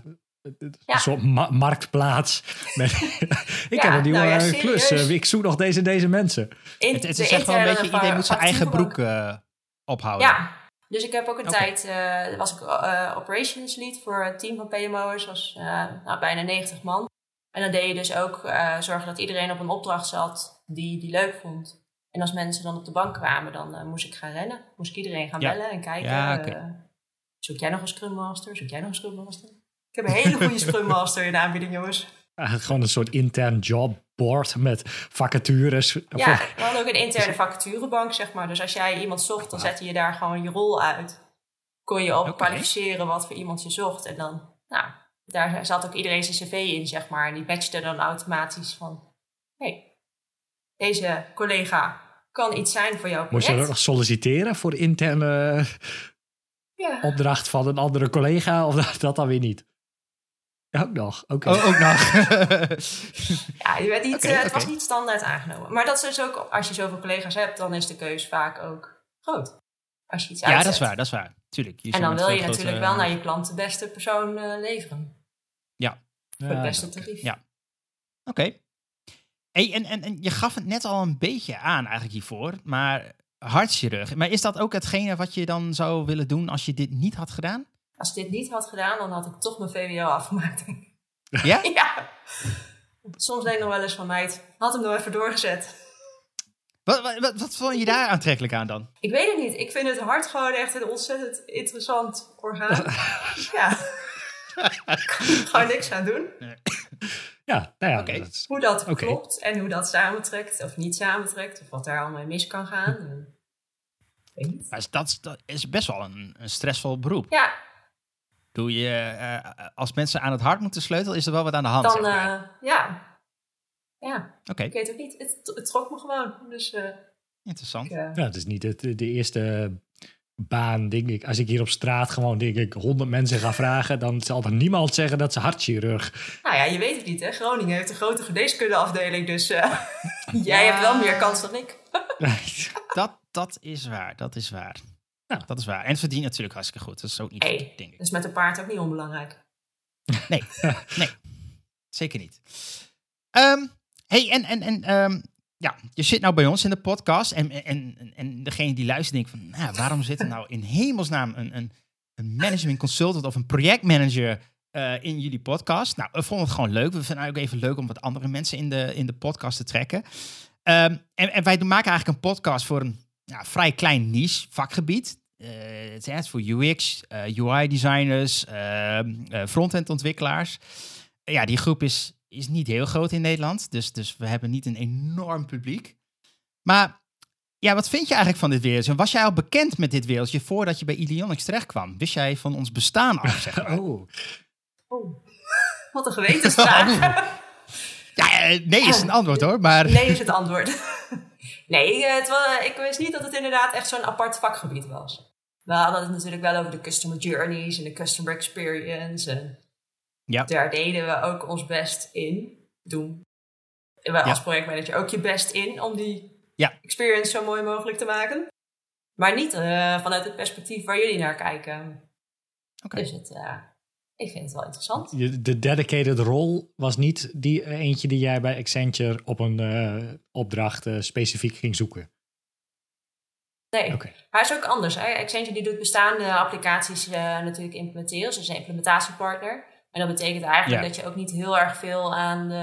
een Ja. soort ma- marktplaats. Met, ik Ja, heb een nieuwe nou ja, eh, klus, eh, ik zoek nog deze en deze mensen. In Het, het is echt wel een beetje, iedereen moet zijn eigen broek eh, ophouden. Ja, dus ik heb ook een tijd, eh, was ik eh, operations lead voor het team van PMO'ers, was eh, nou, bijna 90 man. En dan deed je dus ook eh, zorgen dat iedereen op een opdracht zat die die leuk vond. En als mensen dan op de bank kwamen, dan moest ik gaan rennen. Moest ik iedereen gaan Ja. bellen en kijken. Eh, zoek jij nog een Scrum Master? Zoek jij nog een Scrum Master? Ik heb een hele goede Scrum Master in de aanbieding, jongens. Gewoon een soort intern jobboard met vacatures. Ja, we hadden ook een interne vacaturebank, zeg maar. Dus als jij iemand zocht, dan zette je daar gewoon je rol uit. Kon je op Oké. kwalificeren wat voor iemand je zocht. En dan, nou, daar zat ook iedereen zijn cv in, zeg maar. En die matchte dan automatisch van... hey, deze collega kan iets zijn voor jouw Moest je ook project. nog solliciteren voor de interne Ja. opdracht van een andere collega? Of dat, dat dan weer niet? Ja, ook nog. Oké. Oh, ook nog. ja, je werd niet, Oké, eh, het was niet standaard aangenomen. Maar dat is dus ook, als je zoveel collega's hebt, dan is de keus vaak ook groot. Als je iets ja, dat is waar, dat is waar. Tuurlijk. je En dan wil je natuurlijk wel naar je klant de beste persoon eh, leveren. Voor het Ja, beste tarief. Ja. Oké. Hey, en, en, en je gaf het net al een beetje aan eigenlijk hiervoor, maar hartchirurg. Maar is dat ook hetgene wat je dan zou willen doen als je dit niet had gedaan? Als ik dit niet had gedaan, dan had ik toch mijn VWO afgemaakt. Ja? ja. Soms denk ik nog wel eens van meid, had hem nog even doorgezet. Wat, wat, wat, wat vond je daar aantrekkelijk aan dan? Ik weet het niet. Ik vind het hart gewoon echt een ontzettend interessant orgaan. ja. gewoon niks aan doen. Ja, nou ja. Oké. dat is- Hoe dat klopt en hoe dat samentrekt of niet samentrekt. Of wat daar allemaal mis kan gaan. Ik weet niet. Maar dat, dat is best wel een, een stressvol beroep. Ja, Doe je, eh, als mensen aan het hart moeten sleutelen, is er wel wat aan de hand. zeg dan maar. eh, ja. Ja, Oké, ik weet ook niet. Het, het trok me gewoon. Dus eh, interessant. ik, eh, ja, het is niet het, de eerste baan, denk ik. Als ik hier op straat gewoon, denk ik, honderd mensen ga vragen, dan zal er niemand zeggen dat ze hartchirurg. Nou ja, je weet het niet, hè? Groningen heeft een grote geneeskundeafdeling, dus eh, jij Ja. hebt wel meer kans dan ik. Dat, dat is waar, dat is waar. Ja. Dat is waar. En verdient natuurlijk hartstikke goed. Dat is ook niet Hey. denk ik. Dus met een paard ook niet onbelangrijk. Nee, nee. Zeker niet. Ehm, hey, en, en, en em, ja, je zit nou bij ons in de podcast. En, en, en, en degene die luistert denkt van, nou, waarom zit er nou in hemelsnaam een, een, een management consultant of een projectmanager eh, in jullie podcast? Nou, we vonden het gewoon leuk. We vinden het ook even leuk om wat andere mensen in de, in de podcast te trekken. Ehm, en, en wij maken eigenlijk een podcast voor een ja, vrij klein niche vakgebied. Eh, het is voor UX, eh, UI-designers, ehm, eh, front-end ontwikkelaars. ja, die groep is, is niet heel groot in Nederland. Dus, dus we hebben niet een enorm publiek. Maar ja, wat vind je eigenlijk van dit wereldje? Was jij al bekend met dit wereldje voordat je bij Ilionics terecht kwam? Wist jij van ons bestaan af, zeg maar? Oh, Oh, wat een gewetensvraag. Ja, nee is een antwoord hoor, maar... nee is het antwoord. nee, het wa- ik wist niet dat het inderdaad echt zo'n apart vakgebied was. We hadden het natuurlijk wel over de customer journeys en de customer experience. En Ja. Daar deden we ook ons best in. Doen we als projectmanager ook je best in om die Ja. experience zo mooi mogelijk te maken. Maar niet eh, vanuit het perspectief waar jullie naar kijken. Oké. Dus het, eh, ik vind het wel interessant. je- de dedicated rol was niet die eh, eentje die jij bij Accenture op een eh, opdracht eh, specifiek ging zoeken. Nee, Oké. maar het is ook anders. Hè? Accenture die doet bestaande applicaties eh, natuurlijk implementeren. Ze is een implementatiepartner. En dat betekent eigenlijk Ja. dat je ook niet heel erg veel aan de,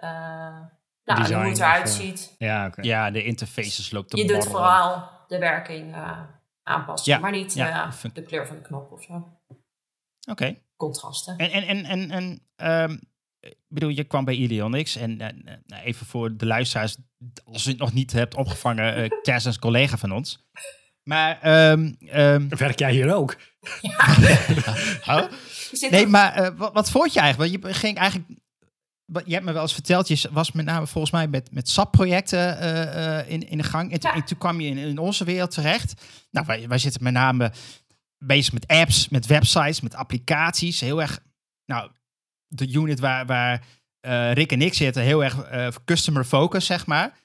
eh, nou, aan Design hoe het eruit ziet. Ja, oké. Ja, de interfaces loopt te Je doet vooral de werking eh, aanpassen, Ja, maar niet ja, eh, vind- de kleur van de knop of zo. Oké. Contrasten. En, en, en, en, en ehm, ik bedoel, je kwam bij Ilionix en eh, nou, even voor de luisteraars, als je het nog niet hebt opgevangen, eh Tess is een collega van ons. Maar, ehm, ehm, Werk jij hier ook? huh? Zit nee, maar eh, wat, wat vond je eigenlijk? Want je ging eigenlijk, wat- je hebt me wel eens verteld, je was met name volgens mij met, met SAP-projecten eh, eh, in, in de gang. En, toen- Ja. en toen kwam je in, in onze wereld terecht. Nou, wij, wij zitten met name bezig met apps, met websites, met applicaties. Heel erg, nou, de unit waar, waar eh, Rick en ik zitten, heel erg eh, customer focus, zeg maar.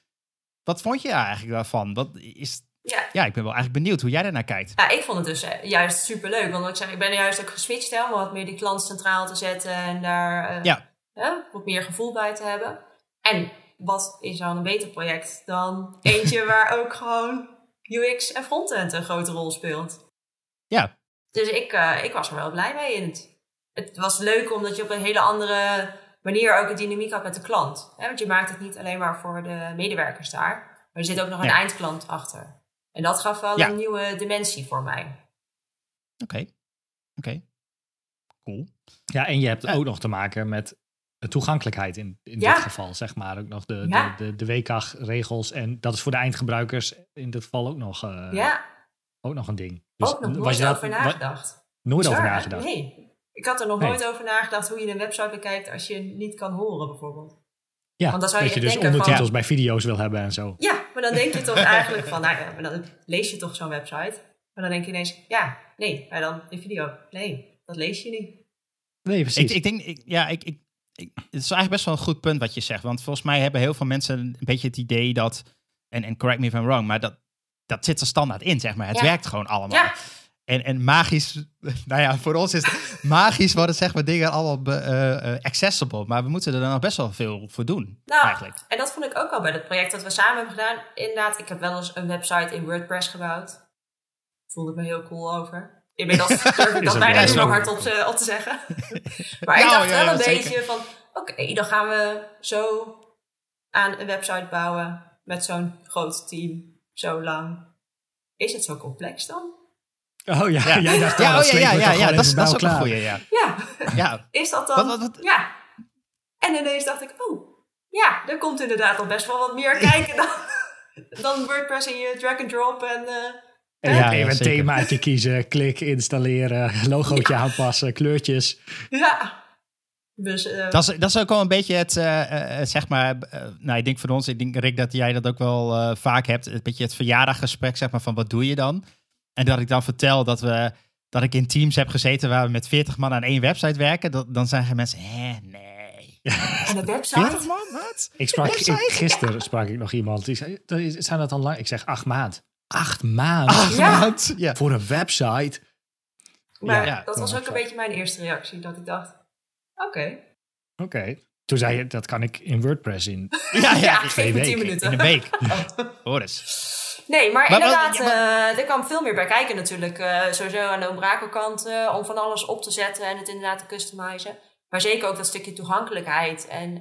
Wat vond je eigenlijk daarvan? Wat is, ja, ja, ik ben wel eigenlijk benieuwd hoe jij daarnaar kijkt. Ja, ik vond het dus eh, juist super leuk. Want ik, zeg, ik ben juist ook geswitcht hè, om wat meer die klant centraal te zetten en daar eh, Ja. hè, wat meer gevoel bij te hebben. En wat is dan een beter project dan eentje waar ook gewoon UX en frontend een grote rol speelt? Ja. Dus ik, eh, ik was er wel blij mee in het. Het was leuk omdat je op een hele andere manier ook een dynamiek had met de klant. Hè? Want je maakt het niet alleen maar voor de medewerkers daar, maar er zit ook nog een Ja. eindklant achter. En dat gaf wel Ja. een nieuwe dimensie voor mij. Oké. Oké. Cool. Ja, en je hebt Ja. ook nog te maken met de toegankelijkheid in, in Ja. dit geval, zeg maar. Ook nog de, Ja. de, de, de WCAG-regels. En dat is voor de eindgebruikers in dit geval ook nog, eh, ja, ook nog een ding. Dus ook nog was nooit je dat- over nagedacht. Nooit over Bizar, nagedacht. Nee. Ik had er nog Nee. nooit over nagedacht hoe je een website bekijkt als je niet kan horen, bijvoorbeeld. Ja, Want dan zou dat je je dus denken van- ondertitels bij video's wil hebben en zo. Ja, maar dan denk je toch eigenlijk van, nou ja, maar dan lees je toch zo'n website. Maar dan denk je ineens, ja, nee, maar dan die video. Nee, dat lees je niet. Nee, precies. Ik, ik denk, ik, ja, ik, ik, ik- het is eigenlijk best wel een goed punt wat je zegt. Want volgens mij hebben heel veel mensen een beetje het idee dat, en, en correct me if I'm wrong, maar dat, dat zit er standaard in, zeg maar. Het Ja. werkt gewoon allemaal. Ja, En, en magisch, nou ja, voor ons is het magisch worden zeg maar dingen allemaal be- eh, eh, accessible. Maar we moeten er dan nog best wel veel voor doen, nou, eigenlijk. en dat vond ik ook al bij het project dat we samen hebben gedaan. Inderdaad, ik heb wel eens een website in WordPress gebouwd. Voelde ik me heel cool over. Inmiddels durf ik dat bijna niet meer wel hardop te, op te zeggen. maar ik Nou, dacht ja, wel een zeker. beetje van, oké, dan gaan we zo aan een website bouwen met zo'n groot team, zo lang. Is het zo complex dan? Oh ja, Ja, jij dacht, ja, oh, oh, ja, ja, ja, ja, dat is, dat is ook een goeie, ja. Ja, ja. is dat dan? Wat, wat, wat- Ja. En ineens dacht ik, oh, ja, er komt inderdaad al best wel wat meer kijken dan, dan WordPress in je drag and drop en... eh, En Ja, even een themaatje kiezen, klik, installeren, logootje aanpassen, kleurtjes. ja. Dus, eh, Dat is, dat is ook wel een beetje het, eh, eh, zeg maar, nou, ik denk voor ons, ik denk Rick dat jij dat ook wel eh, vaak hebt, een beetje het verjaardaggesprek, zeg maar, van wat doe je dan? En dat ik dan vertel dat we, dat ik in teams heb gezeten waar we met 40 man aan één website werken, dat, dan zeggen mensen, hè, nee. en een 40 website? man, wat? Ik sprak, Website? ik, gisteren sprak ik nog iemand, die zei, "Dat is- zijn dat dan lang? Ik zeg, acht maand. Acht maanden? Ach, Ja. Ja. Voor een website? Maar Ja, dat was ook een beetje mijn eerste reactie, dat ik dacht, oké. Oké. Toen zei je, dat kan ik in WordPress in. Ja, ja, in 10 week. minuten. In een week. Hoor eens. Nee, maar, inderdaad, eh, er kwam veel meer bij kijken natuurlijk. Eh, sowieso aan de Umbraco kant eh, om van alles op te zetten en het inderdaad te customizen. Maar zeker ook dat stukje toegankelijkheid en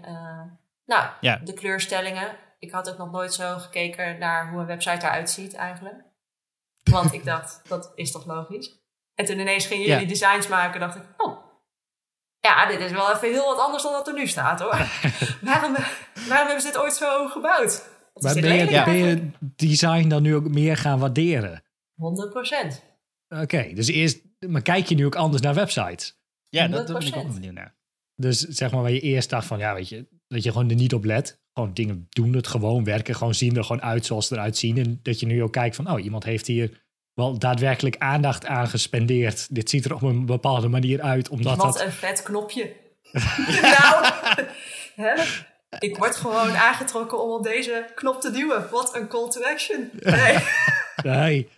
nou, Ja. de kleurstellingen. Ik had ook nog nooit zo gekeken naar hoe een website eruit ziet eigenlijk. Want ik dacht, dat is toch logisch? En toen ineens gingen jullie Ja. designs maken, dacht ik, oh, ja, dit is wel even heel wat anders dan dat er nu staat hoor. waarom, waarom hebben ze dit ooit zo gebouwd? Maar ben je, ben je design dan nu ook meer gaan waarderen? 100 procent. Oké, dus eerst, maar kijk je nu ook anders naar websites? Ja, dat, dat ben ik ook 100%. benieuwd naar. Dus zeg maar waar je eerst dacht van, ja, weet je, dat je gewoon er niet op let. Gewoon dingen doen het gewoon, werken gewoon, zien er gewoon uit zoals ze eruit zien. En dat je nu ook kijkt van, oh, iemand heeft hier wel daadwerkelijk aandacht aan gespendeerd. Dit ziet er op een bepaalde manier uit, omdat Wat dat... een vet knopje. nou, hè? ik word gewoon aangetrokken om op deze knop te duwen. Wat een call to action. Nee. Nee,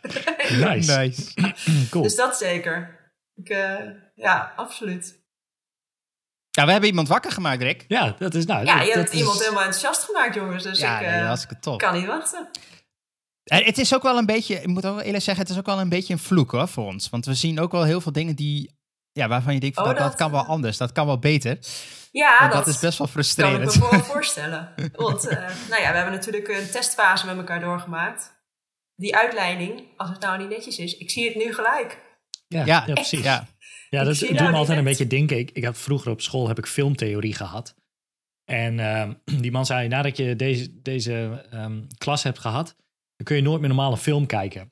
nice, Nice. cool. Dus dat zeker. Ik, eh, ja, absoluut. Ja, we hebben iemand wakker gemaakt, Rick. Ja, dat is nou... Ja, dat- je dat hebt is- iemand helemaal enthousiast gemaakt, jongens. Dus ja, ik eh, hartstikke top. kan niet wachten. En het is ook wel een beetje, ik moet ook wel eerlijk zeggen, het is ook wel een beetje een vloek hoor, voor ons. Want we zien ook wel heel veel dingen die, ja, waarvan je denkt, van, Oh, dat, dat kan wel anders, dat kan wel beter. Ja, dat, dat, is best wel kan ik me frustrerend. voor voorstellen. Want eh, nou ja, we hebben natuurlijk een testfase met elkaar doorgemaakt. Die uitleiding, als het nou niet netjes is, ik zie het nu gelijk. Ja, Ja, ja, precies. Ja, Ja, Ik dat doet nou me altijd een beetje denken. Ik, ik had vroeger op school heb ik filmtheorie gehad. En ehm, die man zei, nadat je deze, deze ehm, klas hebt gehad, dan kun je nooit meer normaal een film kijken.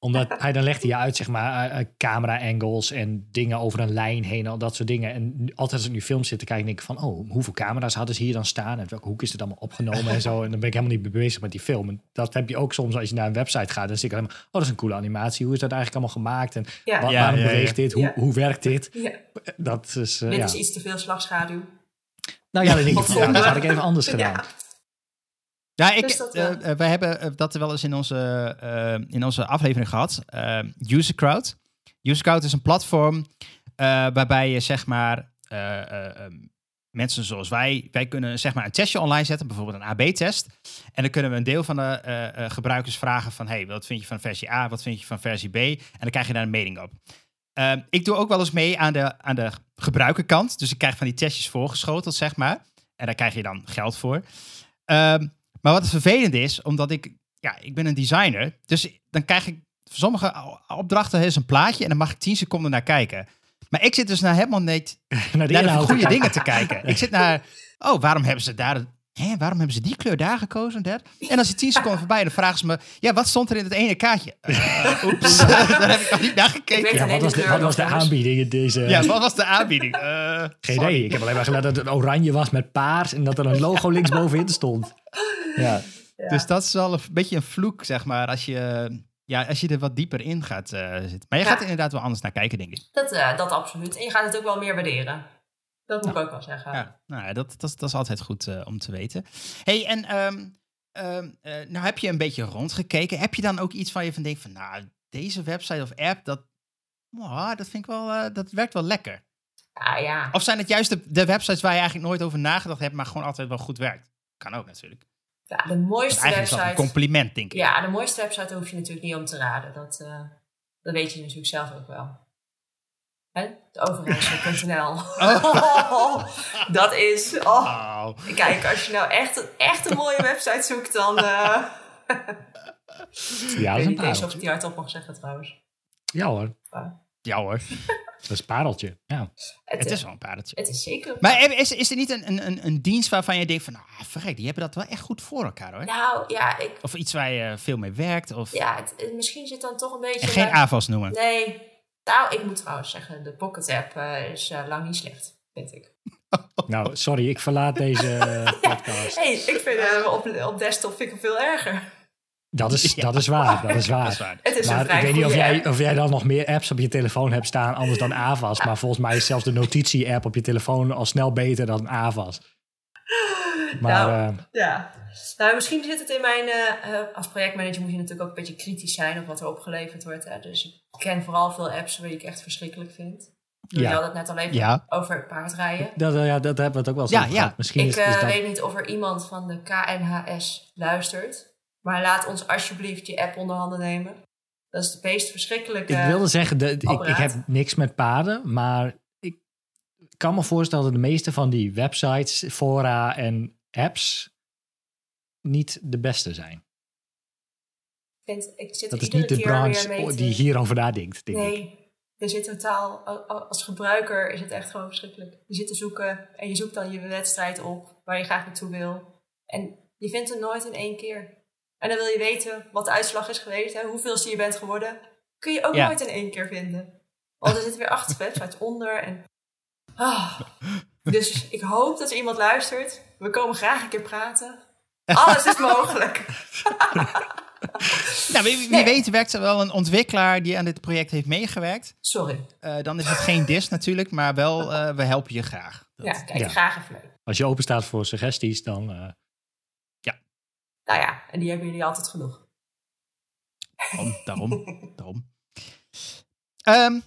Omdat hij dan legde je uit, zeg maar, eh, eh, camera-angles en dingen over een lijn heen, al dat soort dingen. En altijd als ik nu films zit te kijken, denk ik van, oh, hoeveel camera's hadden ze hier dan staan? En welke hoek is het allemaal opgenomen en zo? En dan ben ik helemaal niet bezig met die film. En dat heb je ook soms als je naar een website gaat. Dan zie ik helemaal, oh, dat is een coole animatie. Hoe is dat eigenlijk allemaal gemaakt? En Ja, wa- Ja, waarom ja, ja. beweegt dit? Hoe, Ja. hoe werkt dit? ja. Dat is, eh, dit ja. is iets te veel slagschaduw. Nou ja, dan denk ik, ja, dat had ik even anders gedaan. Ja. Ik, Dus eh, eh, wij hebben eh, dat wel eens in onze, in onze aflevering gehad. Eh UserCrowd. UserCrowd is een platform waarbij je zeg maar eh, eh, eh, mensen zoals wij, wij kunnen zeg maar een testje online zetten, bijvoorbeeld een AB-test. En dan kunnen we een deel van de gebruikers vragen van, hey, wat vind je van versie A, wat vind je van versie B? En dan krijg je daar een mening op. Eh, ik doe ook wel eens mee aan de, aan de gebruikerkant. Dus ik krijg van die testjes voorgeschoteld, zeg maar. En daar krijg je dan geld voor. Ehm, maar wat het vervelend is, omdat ik, ja, ik ben een designer. Dus dan krijg ik voor sommige opdrachten is een plaatje en dan mag ik 10 seconden naar kijken. Maar ik zit dus naar helemaal niet Naar de naar de goede dingen te kijken. Ik zit naar, oh, waarom hebben ze daar, hè, waarom hebben ze die kleur daar gekozen? Dat? En als je 10 seconden voorbij, dan vragen ze me, ja, wat stond er in het ene kaartje? Oeps, daar heb ik nog niet naar gekeken. Ja, wat was de wat was de aanbieding in deze... Ja, wat was de aanbieding? Eh, Geen idee. Ik heb alleen maar geleerd dat het oranje was met paars en dat er een logo linksbovenin stond. Ja. Ja. Dus dat is wel een beetje een vloek, zeg maar, als je, ja, als je er wat dieper in gaat eh, zitten. Maar je Ja. gaat er inderdaad wel anders naar kijken, denk ik. Dat, eh, dat absoluut. En je gaat het ook wel meer waarderen. Dat moet ik ook wel zeggen. Ja, nou, ja, dat, dat, dat is altijd goed eh, om te weten. hey, en ehm, ehm, eh, nou heb je een beetje rondgekeken. Heb je dan ook iets van je van denkt van, nou, deze website of app, dat, mwah, dat vind ik wel, eh, dat werkt wel lekker. Ja, ja. Of zijn het juist de, de websites waar je eigenlijk nooit over nagedacht hebt, maar gewoon altijd wel goed werkt? Kan ook natuurlijk. ja de mooiste eigenlijk is dat een website. compliment, denk ik. Ja, de mooiste website hoef je natuurlijk niet om te raden. Dat, dat weet je natuurlijk zelf ook wel. Hè? De. Oh. dat is... Oh. Kijk, als je nou echt, een- echt een mooie website zoekt, dan... eh Ja, dat is ik weet een niet of ik die hardop mag zeggen trouwens. Ja hoor, Ja hoor, dat is een pareltje. Ja. Het, het eh, is wel een pareltje. het is zeker... Maar is, is er niet een, een- een, een dienst waarvan je denkt van, nou, verrek, die hebben dat wel echt goed voor elkaar hoor? Nou, ja, ik, Of iets waar je veel mee werkt? Of... ja het, misschien zit dan toch een beetje... En geen AVAS noemen. Nee. Nou, ik moet trouwens zeggen, de Pocket app eh, is eh, lang niet slecht, vind ik. Nou, sorry, ik verlaat deze eh, podcast. hey, ik vind hem op, op desktop vind ik hem veel erger. Dat is, Ja. dat is waar, dat is waar. Dat is waar. Het is Maar ik weet niet of jij, of jij dan nog meer apps op je telefoon hebt staan anders dan AVAS. Maar volgens mij is zelfs de notitie-app op je telefoon al snel beter dan AVAS. Maar Nou, eh, Ja. Nou, misschien zit het in mijn... eh, eh, als projectmanager moet je natuurlijk ook een beetje kritisch zijn op wat er opgeleverd wordt. Hè? Dus ik ken vooral veel apps die ik echt verschrikkelijk vind. Je Ja. had het net al even Ja. over paardrijden. dat, eh, ja, dat hebben we het ook wel eens Ja, over ja. gehad. Misschien Ik is, is dat... weet niet of er iemand van de KNHS luistert. Maar laat ons alsjeblieft je app onder handen nemen. Dat is de meest verschrikkelijke... Ik wilde zeggen, dat ik, ik heb niks met paarden, maar ik kan me voorstellen dat de meeste van die websites, fora en apps niet de beste zijn. Ik, vind, ik zit Dat is niet de branche die hierover nadenkt, denk ik. Nee, er zit totaal... Als gebruiker is het echt gewoon verschrikkelijk. Je zit te zoeken en je zoekt dan je wedstrijd op waar je graag naartoe wil. En je vindt het nooit in één keer. En dan wil je weten wat de uitslag is geweest, hè, hoeveelste je bent geworden. Kun je ook Ja. nooit in één keer vinden. Want er zitten weer 80 websites onder. En, ah. Dus ik hoop dat er iemand luistert. We komen graag een keer praten. Alles is mogelijk. Nou, wie, wie Nee. weet werkt er wel een ontwikkelaar die aan dit project heeft meegewerkt. Sorry. Eh, dan is het geen dis natuurlijk, maar wel, eh, we helpen je graag. Dat- Ja, kijk, ja. graag even mee. Als je open staat voor suggesties, dan... eh, Nou ja, en die hebben jullie altijd genoeg. Daarom, daarom, daarom. Ehm,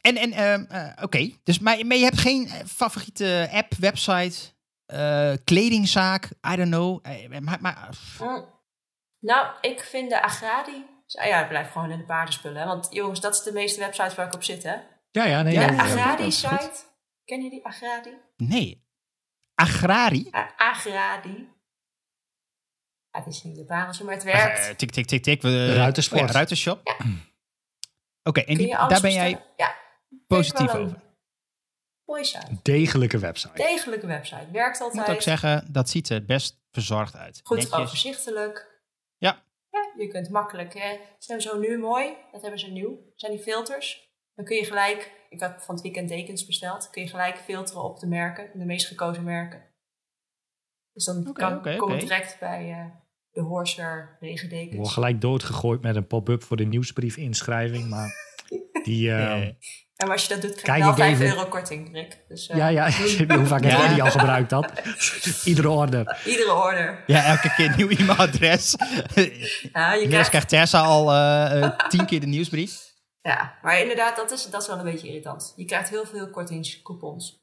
en, en ehm, eh, oké, dus maar, maar je hebt geen favoriete app, website, eh, kledingzaak, I don't know. Eh, maar, maar, Mm. Nou, ik vind de Agradi... Ja, ja, het blijft gewoon in de paardenspullen. Hè? Want jongens, dat is de meeste websites waar ik op zit, hè? ja, ja, nee. Ja, de ja, Agradi-site. Ken je die Agradi? nee. Agrari? Agradi. Ja, het is niet de pareltje, maar het werkt. Eh, tik, tik, tik, tik. We, Ruitersport. oh ja, Ruitershop. Oké, en die, daar ben jij positief over. Mooie site. Degelijke website. Degelijke website. Werkt Ik moet altijd. ook zeggen, dat ziet er best verzorgd uit. Goed Netjes. overzichtelijk. Ja. Ja, je kunt makkelijk, hè, ze hebben zo nu mooi, dat hebben ze nieuw, zijn die filters. Dan kun je gelijk, ik had van het weekend dekens besteld, kun je gelijk filteren op de merken, de meest gekozen merken. Dus dan kan, kom ik oké. direct bij eh, de Horser Ik regendekens. word gelijk doodgegooid met een pop-up voor de nieuwsbrief inschrijving. Maar die... eh, Eh, En als je dat doet, krijg je wel ik 5 even. euro korting, Rick. Dus, eh, ja, ja. Ik weet niet hoe vaak heb jij die al gebruikt had. Iedere order. Iedere order. ja, elke keer een nieuw e-mailadres. Ja, je krijgt, krijgt Terza al eh, eh, tien keer de nieuwsbrief. ja, maar inderdaad, dat is, dat is wel een beetje irritant. Je krijgt heel veel kortingscoupons.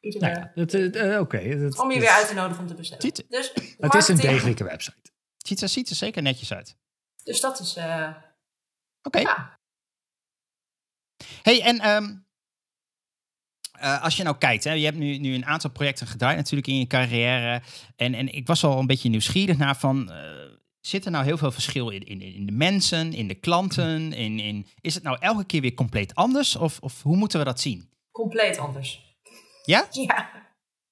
Iedere, Nou ja, het, oké. het- om je weer uit te nodigen om te bestellen. Ziet- Dus, Het is een degelijke website. Ziet er, ziet er zeker netjes uit. Dus dat is, eh, Oké. ja. Hey, en ehm, eh, als je nou kijkt, hè, je hebt nu, nu een aantal projecten gedraaid natuurlijk in je carrière. En, en ik was al een beetje nieuwsgierig naar van, eh, zit er nou heel veel verschil in, in, in de mensen, in de klanten? In, in, is het nou elke keer weer compleet anders? Of, of hoe moeten we dat zien? compleet anders. Ja? Ja,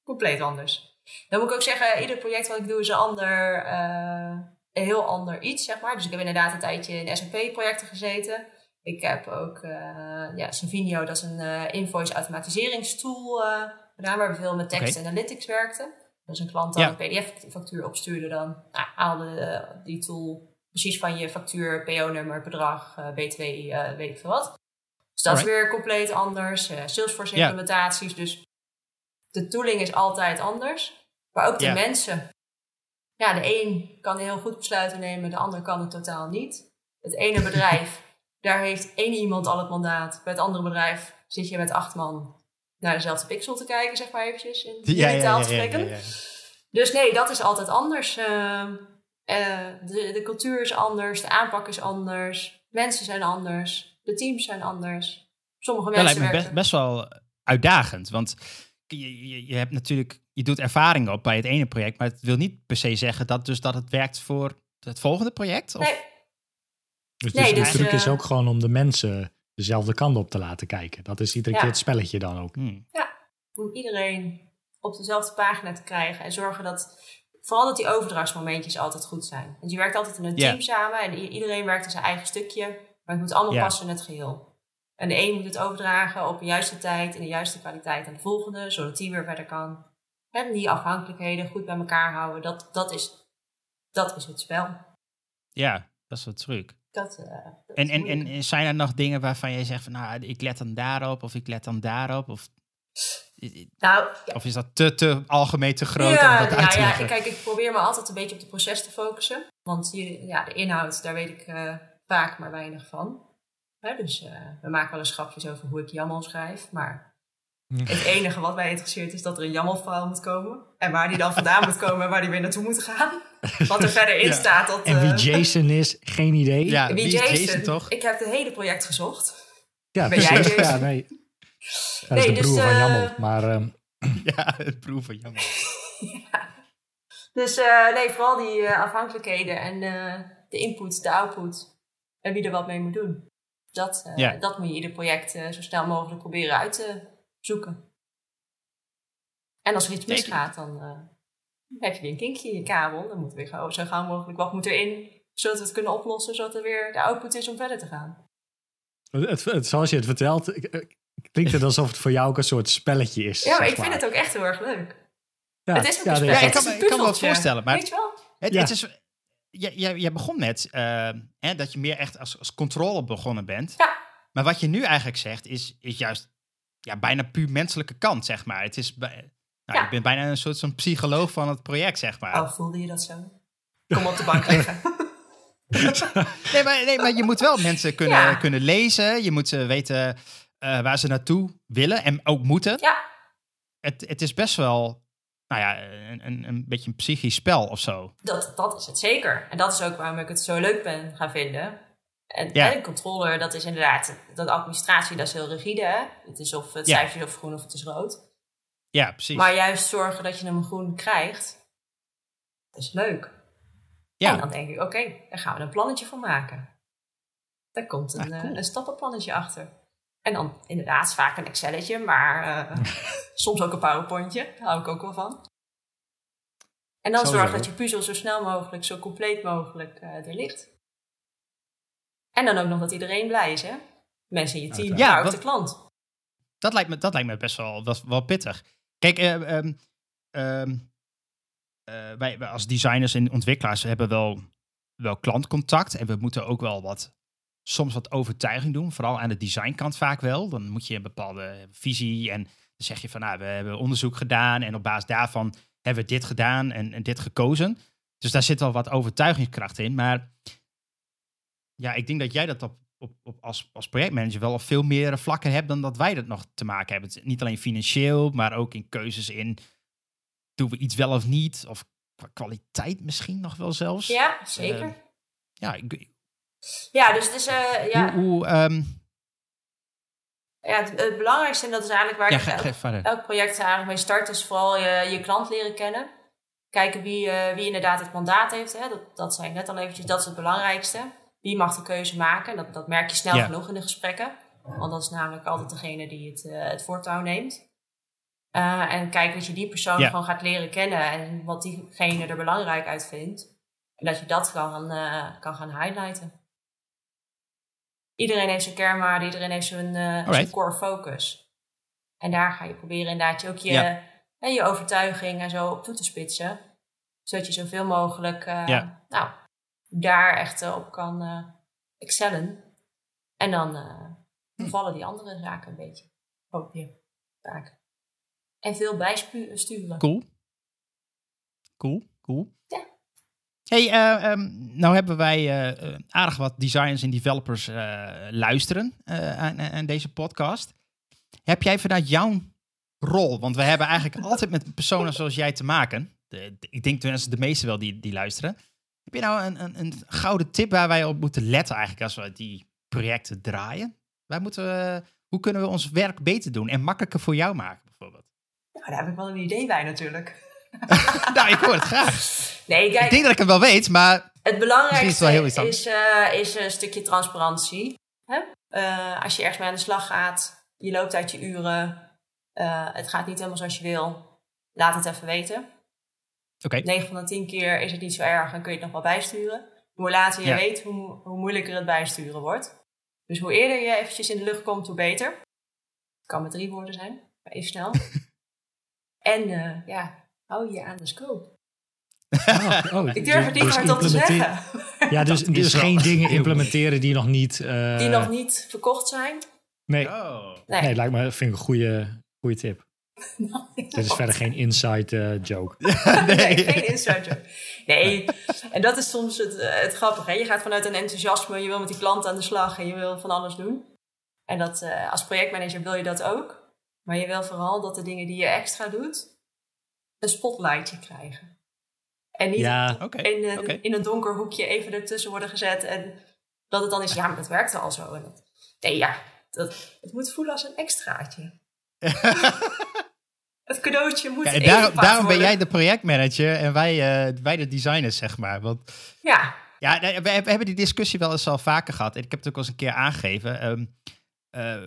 compleet anders. Dan moet ik ook zeggen, ieder project wat ik doe is een ander, eh, een heel ander iets, zeg maar. Dus ik heb inderdaad een tijdje in SAP-projecten gezeten. Ik heb ook, eh ja, Savinio, dat is een eh, invoice automatiseringstool eh, gedaan, waar we veel met text Oké. analytics werkten. Dus een klant dan Ja. een pdf-factuur opstuurde, dan nou, haalde die tool precies van je factuur, PO-nummer, bedrag, BTW, weet ik veel wat. Dus dat is weer compleet anders. Eh, Salesforce Ja. implementaties, dus de tooling is altijd anders. Maar ook de mensen. Ja, de een kan heel goed besluiten nemen, de ander kan het totaal niet. Het ene bedrijf, daar heeft één iemand al het mandaat. Bij het andere bedrijf zit je met acht man naar dezelfde pixel te kijken, zeg maar eventjes, in jullie taal te spreken. Dus nee, dat is altijd anders. Ehm, eh, de, de cultuur is anders, de aanpak is anders, mensen zijn anders, de teams zijn anders. Sommige Dat lijkt mensen me best wel uitdagend. Want je, je, je hebt natuurlijk, je doet ervaring op bij het ene project, maar het wil niet per se zeggen dat, dus dat het werkt voor het volgende project. Of? Nee, Dus, Nee, dus dus, de truc is eh, ook gewoon om de mensen dezelfde kant op te laten kijken. Dat is iedere Ja. keer het spelletje dan ook. Hmm. om iedereen op dezelfde pagina te krijgen en zorgen dat vooral dat die overdrachtsmomentjes altijd goed zijn. Want je werkt altijd in een Ja. team samen en iedereen werkt in zijn eigen stukje, maar het moet allemaal Ja. passen in het geheel. En de een moet het overdragen op de juiste tijd en de juiste kwaliteit aan de volgende, zodat die weer verder kan. En die afhankelijkheden goed bij elkaar houden, dat, dat, is, dat is het spel. Ja, dat is wat truc. Dat, eh, dat En, en, en zijn er nog dingen waarvan jij zegt van, nou, ik let dan daarop of ik let dan daarop? Of, nou, ja, of is dat te, te algemeen, te groot ja, om dat uit ja, te ja, leggen? kijk, ik probeer me altijd een beetje op de proces te focussen. Want je, ja, de inhoud, daar weet ik eh, vaak maar weinig van. Hè, dus eh, we maken wel eens grapjes over hoe ik jammer schrijf. Maar het enige wat mij interesseert is dat er een jammerfile moet komen. En waar die dan vandaan moet komen en waar die weer naartoe moet gaan. Wat er verder in Ja. staat. Dat, En wie eh, Jason is, geen idee. Ja, wie wie is Jason, Jason toch? Ik heb het hele project gezocht. Ja, Ben jij. Jason? Ja, nee. Dat Nee, is de dus, broer van eh, Jammel. Maar ehm, Ja, het proeven, jammer. Dus eh, nee, vooral die eh, afhankelijkheden en eh, de input, de output en wie er wat mee moet doen. Dat, eh, Ja. dat moet je ieder project zo snel mogelijk proberen uit te zoeken. En als er iets misgaat, dan eh, heb je weer een kinkje in je kabel. Dan moet er weer gauw- zo gauw mogelijk wat moet erin, zodat we het kunnen oplossen, zodat er weer de output is om verder te gaan. het, het, zoals je het vertelt, klinkt het alsof het voor jou ook een soort spelletje is. Ja, maar zeg ik vind het ook echt heel erg leuk. Ja, het is ook ja, een ik kan ik kan me wel voorstellen, maar- Weet je wel? Het, Ja. het is, jij, begon met eh, hè, dat je meer echt als, als controle begonnen bent. Ja. Maar wat je nu eigenlijk zegt, is, is juist ja, bijna puur menselijke kant, zeg maar. Het is, bij- nou, Ja. Je bent bijna een soort van psycholoog van het project, zeg maar. Oh, voelde je dat zo? Kom op de bank liggen. Nee, maar, nee, maar je moet wel mensen kunnen, Ja. kunnen lezen. Je moet ze weten eh, waar ze naartoe willen en ook moeten. ja, Het, het is best wel, nou ja, een, een, een beetje een psychisch spel of zo. Dat, dat is het zeker. En dat is ook waarom ik het zo leuk ben gaan vinden. En, Ja. en een controller, dat is inderdaad, dat administratie, dat is heel rigide. Hè? Het is of het Ja. cijfertje is of groen of het is rood. Ja, precies. Maar juist zorgen dat je hem groen krijgt, dat is leuk. ja. En dan denk ik, oké, daar gaan we een plannetje voor maken. Daar komt een, Ah, cool. eh, een stappenplannetje achter. En dan inderdaad vaak een Excelletje, maar eh, soms ook een PowerPointje. Daar hou ik ook wel van. En dan zorg dat je puzzel zo snel mogelijk, zo compleet mogelijk eh, er ligt. En dan ook nog dat iedereen blij is, hè? Mensen in je team, maar Ja, ook de klant. Dat lijkt me, dat lijkt me best wel, wel, wel pittig. Kijk, eh, wij, als designers en ontwikkelaars hebben wel, wel klantcontact. En we moeten ook wel wat, soms wat overtuiging doen. Vooral aan de designkant vaak wel. Dan moet je een bepaalde visie en zeg je van, nou, we hebben onderzoek gedaan en op basis daarvan hebben we dit gedaan en, en dit gekozen. Dus daar zit wel wat overtuigingskracht in. Maar ja, ik denk dat jij dat op, op, op als, als projectmanager wel op veel meer vlakken hebt dan dat wij dat nog te maken hebben. Het niet alleen financieel, maar ook in keuzes in doen we iets wel of niet. Of qua kwaliteit misschien nog wel zelfs. Ja, zeker. Eh, Ja, ik- ja, dus het is, eh, ja, hoe, hoe, ehm, ja, het, het belangrijkste, en dat is eigenlijk waar ja, ik elk project eigenlijk mee start, is vooral je, je klant leren kennen. Kijken wie, eh, wie inderdaad het mandaat heeft. Hè? Dat, dat zei ik net al eventjes, dat is het belangrijkste. Wie mag de keuze maken? Dat, dat merk je snel Ja. genoeg in de gesprekken. Want dat is namelijk altijd degene die het, eh, het voortouw neemt. Eh, en kijken dat je die persoon Ja. gewoon gaat leren kennen en wat diegene er belangrijk uit vindt. En dat je dat kan, eh, kan gaan highlighten. Iedereen heeft zijn kernwaarden, iedereen heeft zijn, core focus. En daar ga je proberen inderdaad ook je, Ja. en je overtuiging en zo op toe te spitsen. Zodat je zoveel mogelijk nou, daar echt eh, op kan eh, excellen. En dan eh, Hm. vallen die andere zaken een beetje. Hoop je vaak. En veel bijsturen. Cool. Cool, cool. Ja. Hey, eh, ehm, nou hebben wij aardig wat designers en developers luisteren aan, aan deze podcast. Heb jij vanuit jouw rol, want we hebben eigenlijk altijd met personen zoals jij te maken. De, de- ik denk tenminste de meesten wel die, die luisteren. Heb je nou een, een, een gouden tip waar wij op moeten letten eigenlijk als we die projecten draaien? Wij moeten, hoe kunnen we ons werk beter doen en makkelijker voor jou maken bijvoorbeeld? Nou, daar heb ik wel een idee bij natuurlijk. nou, ik hoor het graag. Nee, kijk, Ik denk dat ik hem wel weet, maar Het belangrijkste het is, eh, is een stukje transparantie. Hè? Eh, als je ergens mee aan de slag gaat, je loopt uit je uren, eh, het gaat niet helemaal zoals je wil, laat het even weten. Oké. 9 van de 10 keer is het niet zo erg en kun je het nog wel bijsturen. Hoe later je Ja. weet, hoe, hoe moeilijker het bijsturen wordt. Dus hoe eerder je eventjes in de lucht komt, hoe beter. Het kan met drie woorden zijn, maar even snel. en eh, ja, hou je aan de scope. Oh, oh, Ik durf het niet dus hardop te zeggen. Ja, dus, dus geen dingen implementeren die nog niet... eh, Die nog niet verkocht zijn. Nee, Oh. Nee. nee lijkt me, vind ik een goede, goede tip. Dit is verder geen inside eh, joke. nee, geen inside joke. Nee, en dat is soms het, eh, het grappige. Hè? Je gaat vanuit een enthousiasme, je wil met die klant aan de slag en je wil van alles doen. En dat, eh, als projectmanager wil je dat ook. Maar je wil vooral dat de dingen die je extra doet, een spotlightje krijgen. En niet Ja, in, een, oké. in een donker hoekje even ertussen worden gezet. En dat het dan is, ja, maar dat werkte al zo. En dat, nee, ja, dat, het moet voelen als een extraatje. Het cadeautje moet Ja, daarom, ben jij de projectmanager en wij, eh, wij de designers, zeg maar. Want Ja, ja, we, we hebben die discussie wel eens al vaker gehad. En ik heb het ook al eens een keer aangegeven. Ehm, eh,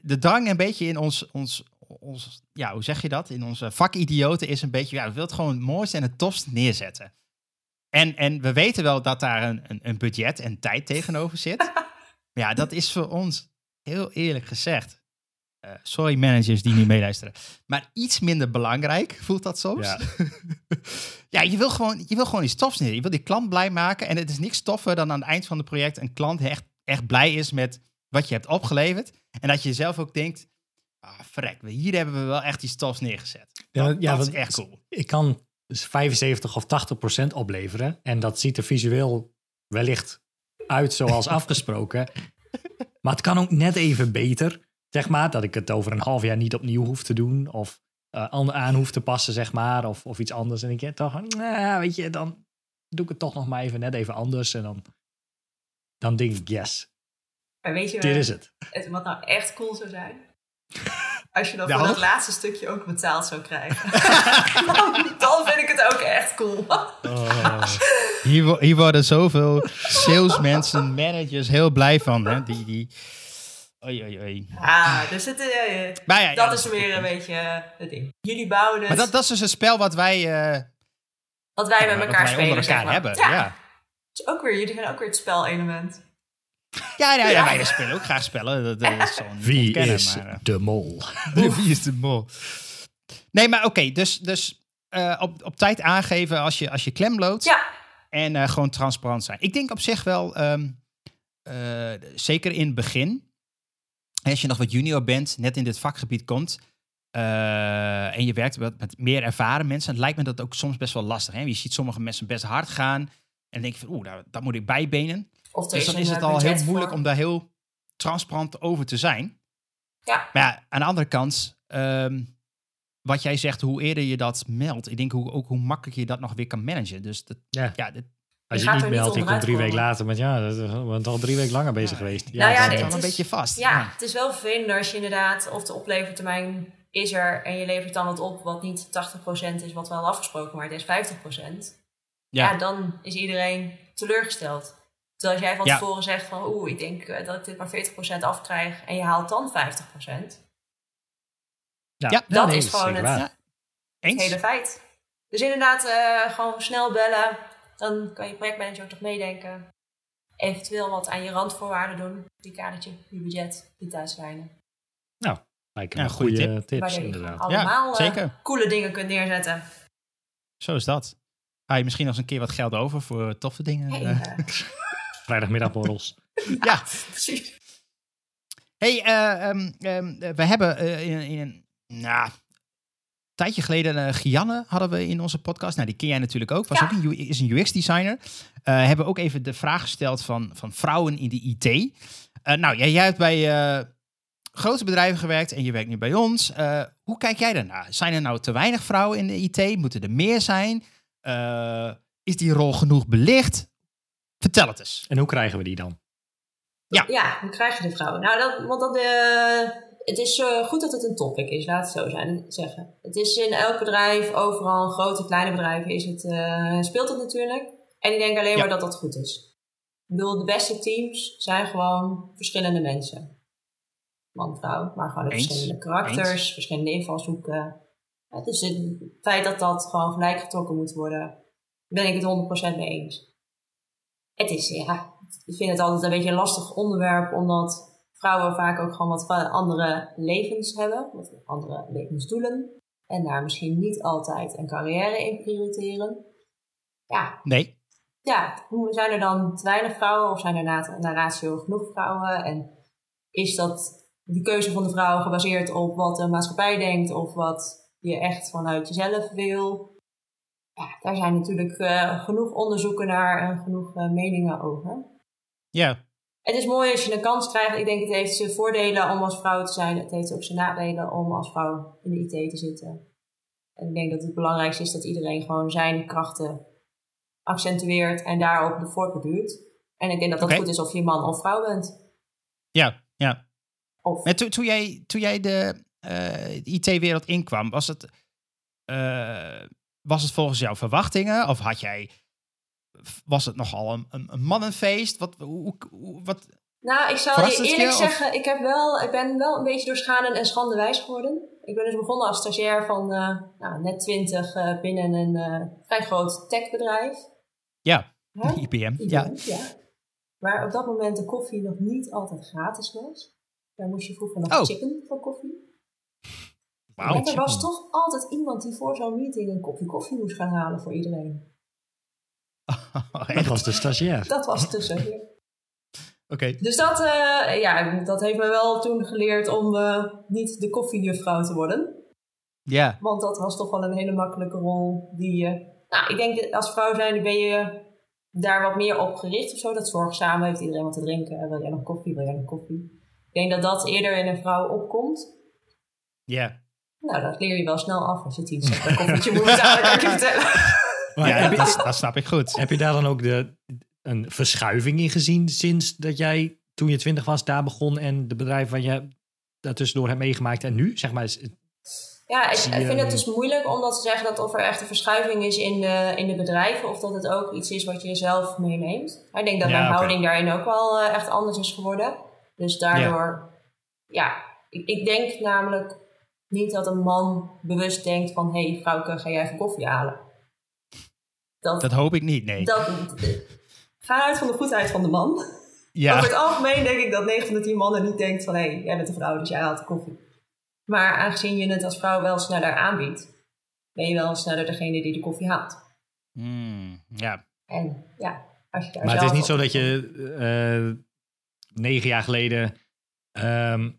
de drang een beetje in ons, ons, ons, ja, hoe zeg je dat? In onze vakidioten is een beetje, ja, we willen het gewoon het mooiste en het tofste neerzetten. En, en we weten wel dat daar een, een, een budget en tijd tegenover zit. Ja, dat is voor ons, heel eerlijk gezegd, eh, sorry managers die nu meeluisteren, maar iets minder belangrijk voelt dat soms. Ja. Ja, je, wil gewoon, je wil gewoon iets tofs neer. Je wil die klant blij maken. En het is niks toffer dan aan het eind van het project een klant echt, echt blij is met wat je hebt opgeleverd. En dat je zelf ook denkt, ah, verrek, hier hebben we wel echt iets tofs neergezet. Ja, Dat, ja, dat is echt cool. ik kan dus 75 of 80 procent opleveren. En dat ziet er visueel wellicht uit zoals afgesproken. Maar het kan ook net even beter. Zeg maar, dat ik het over een half jaar niet opnieuw hoef te doen. Of eh, aan aan hoef te passen, zeg maar. Of, of iets anders. En ik denk toch, nou, weet je, dan doe ik het toch nog maar even net even anders. En dan, dan denk ik, yes, maar weet je dit is het. het, wat nou echt cool zou zijn? Als je dan Nou? voor dat laatste stukje ook betaald zou krijgen. dan, dan vind ik het ook echt cool. Hier, wo- hier worden zoveel salesmensen, managers heel blij van. Hè? Die, die... Oei, oei, oei. Ah, dus het, eh, Maar ja, ja, dat is weer een beetje eh, het ding. Jullie bouwen. Maar dat, dat is dus een spel wat wij, eh, Wat wij met elkaar wij spelen. onder elkaar zeg maar. hebben. Ja. Ja. Dus ook weer, jullie zijn ook weer het spelelement. Ja, ja, ja, wij spelen ook graag spellen. Dat, dat is Wie ontkennen, is maar, de mol? Wie is de mol? Nee, maar oké, dus, dus eh, op, op tijd aangeven als je, als je klem loopt. Ja, En eh, gewoon transparant zijn. Ik denk op zich wel, ehm, eh, zeker in het begin, als je nog wat junior bent, net in dit vakgebied komt, eh, en je werkt met, met meer ervaren mensen, het lijkt me dat ook soms best wel lastig. Hè? Je ziet sommige mensen best hard gaan en dan denk je van, oeh, daar, daar moet ik bijbenen. of Dus dan is het eh, al heel moeilijk voor. om daar heel transparant over te zijn. Ja. Maar ja, aan de andere kant, ehm, wat jij zegt, hoe eerder je dat meldt, ik denk hoe, ook hoe makkelijk je dat nog weer kan managen. Dus dat, Ja. ja, dit, Als Je je, niet meldt, je komt onderuit drie weken later met ja, dat is- we zijn al drie weken langer bezig geweest. Nou ja, zit dit wel een is- beetje vast. Ja, het is wel vervelend als je inderdaad, of de oplevertermijn is er en je levert dan wat op wat niet 80% is wat we al afgesproken, maar het is 50%. Ja. ja. dan is iedereen teleurgesteld. Terwijl als jij van Ja. tevoren zegt van oeh, ik denk eh, dat ik dit maar 40% afkrijg en je haalt dan 50%. ja, Ja, dat nee, is gewoon het- hele feit. Dus inderdaad, eh, gewoon snel bellen. Dan kan je projectmanager ook nog meedenken. Eventueel wat aan je randvoorwaarden doen. Die kadertje, je budget, die thuislijnen. Lijken Ja, me goede goede Waar tips, inderdaad. allemaal eh, zeker. coole dingen kunt neerzetten. Zo is dat. Hou je misschien nog eens een keer wat geld over voor toffe dingen? Hey, eh? eh, Vrijdagmiddagborrels. ja. precies. Hey, eh, ehm, ehm, we hebben eh, in, in een nou, tijdje geleden eh, Gianne hadden we in onze podcast. Nou, die ken jij natuurlijk ook. Was Ja. ook een, is een UX-designer. Eh hebben ook even de vraag gesteld van, van vrouwen in de IT. Eh, nou, jij, jij hebt bij eh, grote bedrijven gewerkt en je werkt nu bij ons. Eh, hoe kijk jij daarnaar? Zijn er nou te weinig vrouwen in de IT? Moeten er meer zijn? Eh, is die rol genoeg belicht? Vertel het eens. En hoe krijgen we die dan? Ja, hoe krijg je de vrouwen? Nou, dat, want dat, het is eh, goed dat het een topic is, laat het zo zijn, zeggen. Het is in elk bedrijf, overal, grote, kleine bedrijven, is het, eh, speelt het natuurlijk. En ik denk alleen Ja. maar dat dat goed is. Ik bedoel, de beste teams zijn gewoon verschillende mensen. Man, vrouw, maar gewoon verschillende karakters, verschillende invalshoeken. Ja, dus het feit dat dat gewoon gelijk getrokken moet worden, ben ik het 100% mee eens. Het is, ja, ik vind het altijd een beetje een lastig onderwerp, omdat vrouwen vaak ook gewoon wat andere levens hebben, wat andere levensdoelen. En daar misschien niet altijd een carrière in prioriteren. Ja, Nee. ja, hoe zijn er dan te weinig vrouwen of zijn er na, naar ratio genoeg vrouwen? En is dat die keuze van de vrouw gebaseerd op wat de maatschappij denkt of wat je echt vanuit jezelf wil? Ja, daar zijn natuurlijk eh, genoeg onderzoeken naar en genoeg eh, meningen over. Ja. Het is mooi als je een kans krijgt. Ik denk het heeft zijn voordelen om als vrouw te zijn. Het heeft ook zijn nadelen om als vrouw in de IT te zitten. En ik denk dat het belangrijkste is dat iedereen gewoon zijn krachten accentueert en daarop de voortborduurt. En ik denk dat dat goed is of je man of vrouw bent. Ja, ja. Of, Maar toen, toen, jij, toen jij de eh, IT-wereld inkwam, was het, eh, was het volgens jouw verwachtingen? Of had jij, was het nogal een, een, een mannenfeest? Wat, hoe, hoe- wat, nou, ik zal Verrast je eerlijk of- zeggen, ik, heb wel, ik ben wel een beetje door schade en schande wijs geworden. Ik ben dus begonnen als stagiair van eh, nou, net 20 eh, binnen een eh, vrij groot techbedrijf. ja, Hè? IBM. Ja. Ja. ja. Waar op dat moment de koffie nog niet altijd gratis was. Daar moest je vroeger nog Oh. chippen voor koffie. Wauw. en er was toch altijd iemand die voor zo'n meeting een kopje koffie moest gaan halen voor iedereen. Dat Echt? was de stagiair. Dat was tussen. Oké. Dus dat, eh, ja, dat heeft me wel toen geleerd om eh, niet de koffiejuffrouw te worden. Ja. Want dat was toch wel een hele makkelijke rol die je... Nou, ik denk dat als vrouw zijn ben je daar wat meer op gericht of zo. Dat zorgzaam heeft iedereen wat te drinken. Wil jij nog koffie? Wil jij nog koffie? Ik denk dat dat eerder in een vrouw opkomt. Ja. Nou, dat leer je wel snel af als je tien per koffietje moet betalen, kan ik je vertellen. Maar Ja, heb, je, dat, dat snap ik goed. heb je daar dan ook de, een verschuiving in gezien sinds dat jij toen je twintig was daar begon en de bedrijf waar je daartussendoor hebt meegemaakt en nu? Zeg maar, is- Ja, ik, ik vind het dus moeilijk om dat te zeggen dat of er echt een verschuiving is in de, in de bedrijven of dat het ook iets is wat je zelf meeneemt. Ik denk dat Ja, mijn houding daarin ook wel eh, echt anders is geworden. Dus daardoor, ja, ik, ik denk namelijk niet dat een man bewust denkt van hé hey, vrouwke, ga jij even koffie halen. Dat, Dat hoop ik niet, nee. dat, ga uit van de goedheid van de man. ja. Over het algemeen denk ik dat 9 van de 10 mannen niet denkt van... hé, hey, jij bent een vrouw, dus jij haalt de koffie. Maar aangezien je het als vrouw wel sneller aanbiedt... ben je wel sneller degene die de koffie haalt. Hmm, ja. En ja, als je daar Maar het is niet zo dat je negen jaar geleden ehm,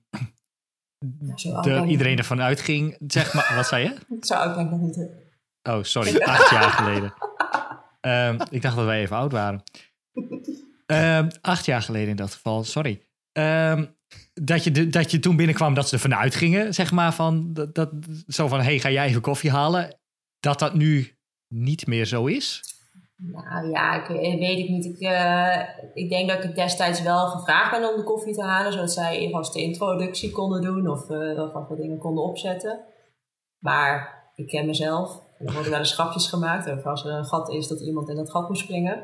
de, ik iedereen ervan uitging, zeg maar. Wat zei je? niet. Zo oud ben ik nog niet. Oh, sorry, acht jaar geleden. Ehm, ik dacht dat wij even oud waren. Ehm, acht jaar geleden in dat geval, sorry. Ehm, dat, je de, dat je toen binnenkwam dat ze ervan uitgingen, zeg maar, van dat, dat, zo van, hey, ga jij even koffie halen? Dat dat nu niet meer zo is? Nou ja, ik eh, weet ik niet. Ik, eh, ik denk dat ik destijds wel gevraagd ben om de koffie te halen, zodat zij eerst de introductie konden doen of uh, wat wat dingen konden opzetten. Maar ik ken mezelf. Er worden wel eens grapjes gemaakt over als er een gat is dat iemand in dat gat moet springen.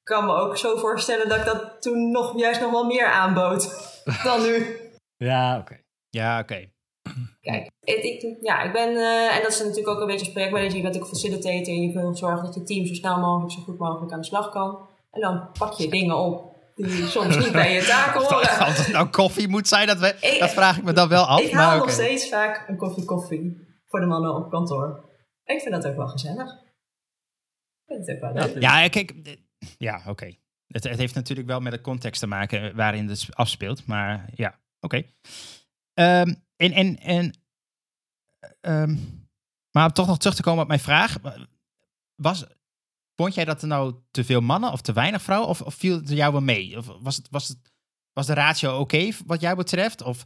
Ik kan me ook zo voorstellen dat ik dat toen nog juist nog wel meer aanbood dan nu. Ja, oké. Ja, oké. Kijk, ik, ik- ja, ik ben, eh, en dat is natuurlijk ook een beetje als projectmanager, je bent ook facilitator en je wil zorgen dat je team zo snel mogelijk, zo goed mogelijk aan de slag kan. En dan pak je dingen op die soms niet bij je taak horen. Als het nou koffie moet zijn, dat, we, Ik- dat vraag ik me dan wel af. Ik haal maar nog steeds vaak een koffie koffie voor de mannen op kantoor. Ik vind dat ook wel gezellig. Ik vind het ook wel leuk. Ja, kijk. Ja, oké. Het, het heeft natuurlijk wel met de context te maken waarin het afspeelt. Maar ja, oké. Ehm, en, en, en, ehm, maar om toch nog terug te komen op mijn vraag. Was, vond jij dat er nou te veel mannen of te weinig vrouwen? Of, of viel het jou wel mee? Of was, het, was, het, was de ratio oké wat jou betreft? Of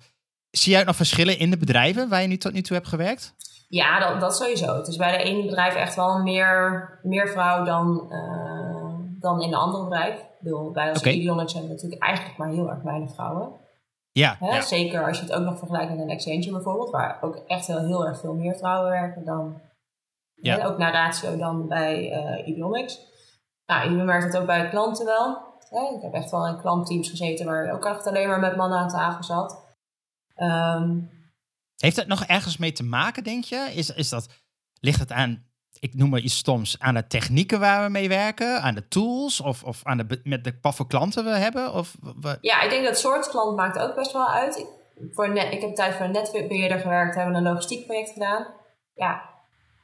zie jij nog verschillen in de bedrijven waar je nu tot nu toe hebt gewerkt? Ja, dat, dat sowieso. Het is bij de ene bedrijf echt wel meer, meer vrouw dan, eh, dan in de andere bedrijf. Ik bedoel, bij ons. Ideonics hebben we natuurlijk eigenlijk maar heel erg weinig vrouwen. Ja, Hè? ja. Zeker als je het ook nog vergelijkt met een Accenture bijvoorbeeld, waar ook echt heel, heel erg veel meer vrouwen werken dan, Ja. ook naar ratio dan bij eh Ideonics. Nou, je merkt het ook bij klanten wel. Hè? Ik heb echt wel in klantteams gezeten waar ook echt alleen maar met mannen aan tafel zat. Ehm, Heeft het nog ergens mee te maken, denk je? Is, is dat, ligt het aan, ik noem maar iets stoms, aan de technieken waar we mee werken, aan de tools of, of aan de, met de wat voor klanten we hebben? Of, Ja, ik denk dat soort klant maakt ook best wel uit. Ik, voor net, ik heb een tijd voor een netbeheerder gewerkt, hebben een logistiek project gedaan. Ja,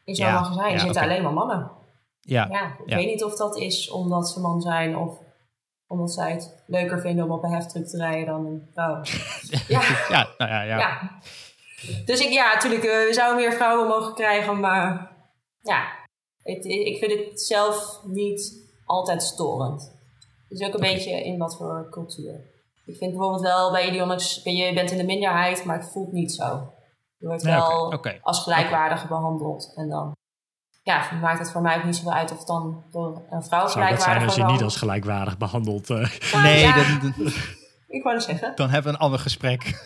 in zo'n Ja, magazijn ja, zitten alleen maar mannen. ja, Ja, ik Ja. weet niet of dat is omdat ze man zijn of omdat zij het leuker vinden om op een heftruck te rijden dan een vrouw. ja, ja, nou ja, ja. Dus ik, ja, natuurlijk, eh, we zouden meer vrouwen mogen krijgen, maar ja, het, ik vind het zelf niet altijd storend. Het is ook een beetje in wat voor cultuur. Ik vind bijvoorbeeld wel bij Ideonics, ben je je bent in de minderheid, maar het voelt niet zo. Je wordt Ja, wel als gelijkwaardig behandeld. En dan ja, maakt het voor mij ook niet zoveel uit of het dan door een vrouw Zou dat zijn gelijkwaardig als je niet als gelijkwaardig behandeld... eh, Ja, Nee, ja, dan, dan, ik wou het zeggen. dan hebben we een ander gesprek.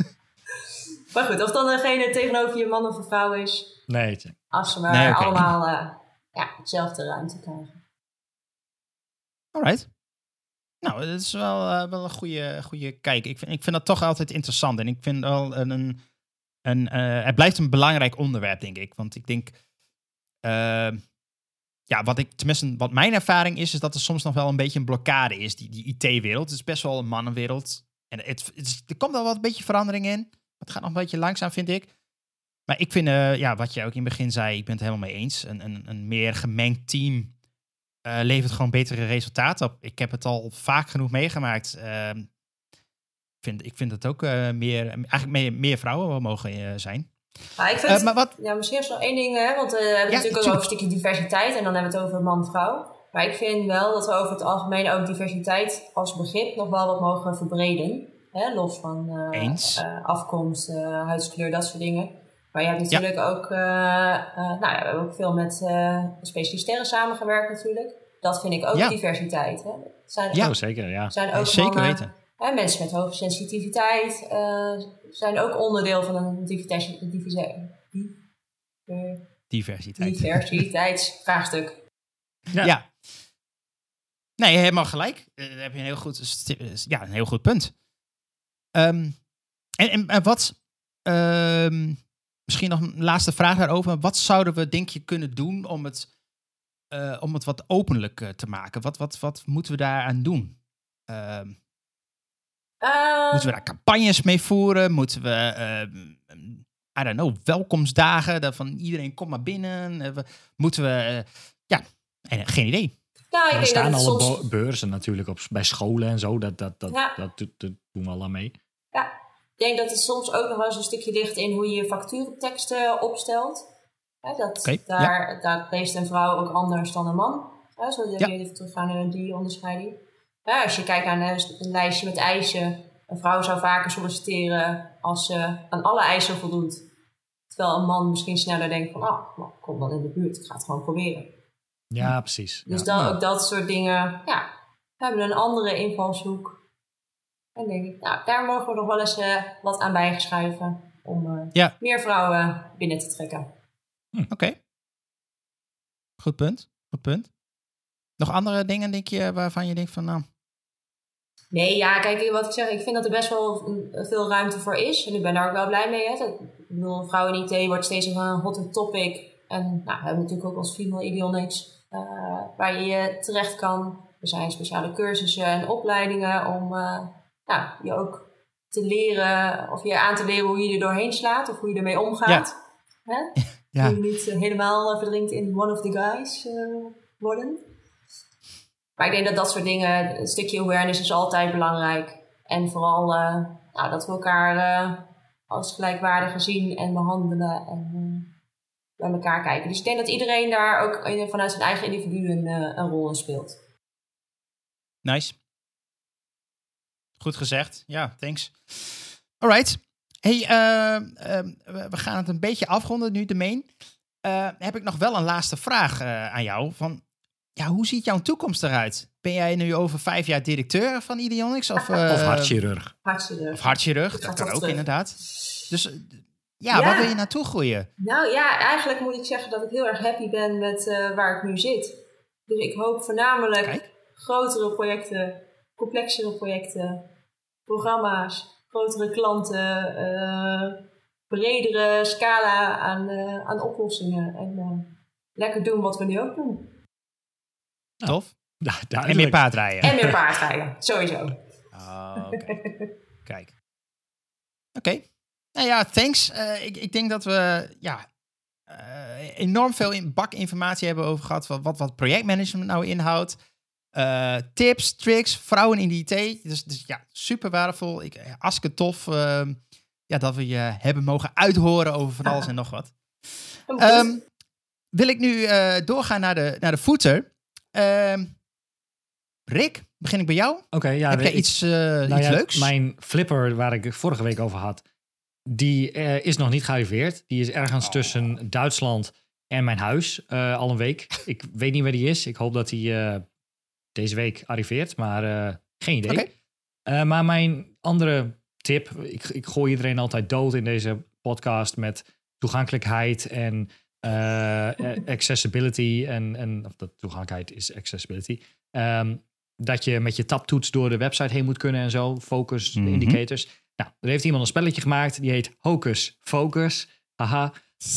Maar goed, of dan degene tegenover je man of een vrouw is, nee, als ze maar Nee, allemaal eh, ja, dezelfde ruimte krijgen. Alright. Nou, dat is wel, eh, wel een goede, goede kijk. Ik vind, ik vind dat toch altijd interessant. En ik vind wel een. een, een eh, het blijft een belangrijk onderwerp, denk ik. Want ik denk. ja, wat ik, tenminste, wat mijn ervaring is, is dat er soms nog wel een beetje een blokkade is. Die, die IT-wereld. Het is best wel een mannenwereld. En het, het is- er komt wel wat een beetje verandering in. Het gaat nog een beetje langzaam, vind ik. Maar ik vind, eh, ja, wat je ook in het begin zei, ik ben het helemaal mee eens. Een, een, een meer gemengd team eh, levert gewoon betere resultaten op. Ik heb het al vaak genoeg meegemaakt. Ik, vind, ik vind dat ook eh, meer, eigenlijk meer, meer vrouwen wel mogen zijn. Ik vind, maar wat, ja, misschien is nog één ding, hè, want we hebben Ja, natuurlijk ook tuurlijk. over een stukje diversiteit en dan hebben we het over man-vrouw. Maar ik vind wel dat we over het algemeen ook diversiteit als begrip nog wel wat mogen verbreden. Hè, los van eh, Eens. eh, afkomst, eh, huidskleur, dat soort dingen. Maar je hebt natuurlijk ook, eh, eh, nou ja, we hebben ook veel met eh specialisten samengewerkt natuurlijk. Dat vind ik ook Ja. diversiteit. Hè. Zijn, Ja. Zeker, ja. zijn ook zeker mannen, weten. Hè, mensen met hoge sensitiviteit eh, zijn ook onderdeel van een diversiteit. diversiteit Diversiteit. diversiteitsvraagstuk. Ja. Ja. Nee, helemaal gelijk. Daar heb je een heel goed, ja, een heel goed punt. Ehm, en, en, en wat, ehm, misschien nog een laatste vraag daarover. Wat zouden we denk je kunnen doen om het eh, om het wat openlijk eh, te maken? Wat, wat, wat moeten we daaraan doen? Ehm, Eh, moeten we daar campagnes mee voeren? Moeten we, ehm, I don't know, welkomstdagen? Dat van iedereen kom maar binnen. Eh, we- moeten we, ja, geen idee. nou, ik er denk staan dat alle soms... beurzen natuurlijk op, bij scholen en zo. Dat, dat, dat, Ja. dat, dat doen we al aan mee. Ja, ik denk dat het soms ook nog wel eens een stukje ligt in hoe je je factuurteksten opstelt. Hè, dat, daar, daar leest een vrouw ook anders dan een man. Hè, zo Ja. ja. even teruggaan naar die onderscheiding. Ja, als je kijkt naar een, een lijstje met eisen, een vrouw zou vaker solliciteren als ze aan alle eisen voldoet. Terwijl een man misschien sneller denkt van, ah, nou, kom dan in de buurt, ik ga het gewoon proberen. Ja, precies. Dus ja. dan, ook dat soort dingen, ja, we hebben een andere invalshoek. En denk ik, nou, daar mogen we nog wel eens eh, wat aan bijgeschuiven om eh, Ja. meer vrouwen binnen te trekken. Oké. Goed punt. Goed punt. Nog andere dingen, denk je, waarvan je denkt van, nou, Nee, ja, kijk, wat ik zeg, ik vind dat er best wel veel ruimte voor is. En ik ben daar ook wel blij mee. Hè. Dat- Ik bedoel, vrouwen in IT wordt steeds een hotter topic. En nou, we hebben natuurlijk ook als Female Ideonics, eh waar je terecht kan. Er zijn speciale cursussen en opleidingen om nou, je ook te leren, of je aan te leren hoe je er doorheen slaat of hoe je ermee omgaat. Hè? ja, Hoe je niet eh, helemaal eh, verdrinkt in one of the guys eh, worden. Maar ik denk dat dat soort dingen, een stukje awareness is altijd belangrijk. En vooral nou, dat we elkaar als gelijkwaardigen zien en behandelen en bij elkaar kijken. Dus ik denk dat iedereen daar ook vanuit zijn eigen individu een, een rol in speelt. nice. Goed gezegd. Ja, thanks. Alright. Hey, eh, eh, we gaan het een beetje afronden nu, de main. Eh, heb ik nog wel een laatste vraag eh, aan jou. Van, ja, hoe ziet jouw toekomst eruit? Ben jij nu over vijf jaar directeur van Ideonics? Of, eh, Of hartchirurg. Hartstikke Of hartchirurg, dat kan ook terug. inderdaad. Dus ja, Ja. waar wil je naartoe groeien? Nou ja, eigenlijk moet ik zeggen dat ik heel erg happy ben met eh, waar ik nu zit. Dus ik hoop voornamelijk Kijk. grotere projecten, complexere projecten, programma's, grotere klanten, eh, bredere scala aan, eh, aan oplossingen. En eh, lekker doen wat we nu ook doen. Tof. Ja, En meer paardrijden. En meer paardrijden, sowieso. Oh, oké. Kijk. Oké. Nou ja, thanks. Eh, ik, ik denk dat we ja, eh, enorm veel in bakinformatie hebben over gehad. Wat, wat, wat projectmanagement nou inhoudt. Eh, tips, tricks, vrouwen in de IT. Dus, dus ja, super waardevol. Ik, eh, hartstikke tof eh, ja, dat we je hebben mogen uithoren over van alles en nog wat. Ehm, wil ik nu eh, doorgaan naar de, naar de footer. Ehm, Rick, begin ik bij jou? Oké, ja. Heb jij iets, nou iets ja, leuks? Mijn flipper, waar ik het vorige week over had, die eh, is nog niet gearriveerd. Die is ergens Oh. tussen Duitsland en mijn huis eh, al een week. Ik weet niet waar die is. Ik hoop dat die eh, deze week arriveert, maar eh, geen idee. Oké. Eh, maar mijn andere tip, ik, ik gooi iedereen altijd dood in deze podcast met toegankelijkheid en eh, accessibility. En, en of dat toegankelijkheid is accessibility. Ehm, dat je met je taptoets door de website heen moet kunnen en zo. Focus, Mhm. indicators. Nou, er heeft iemand een spelletje gemaakt. Die heet Hocus Focus. Haha.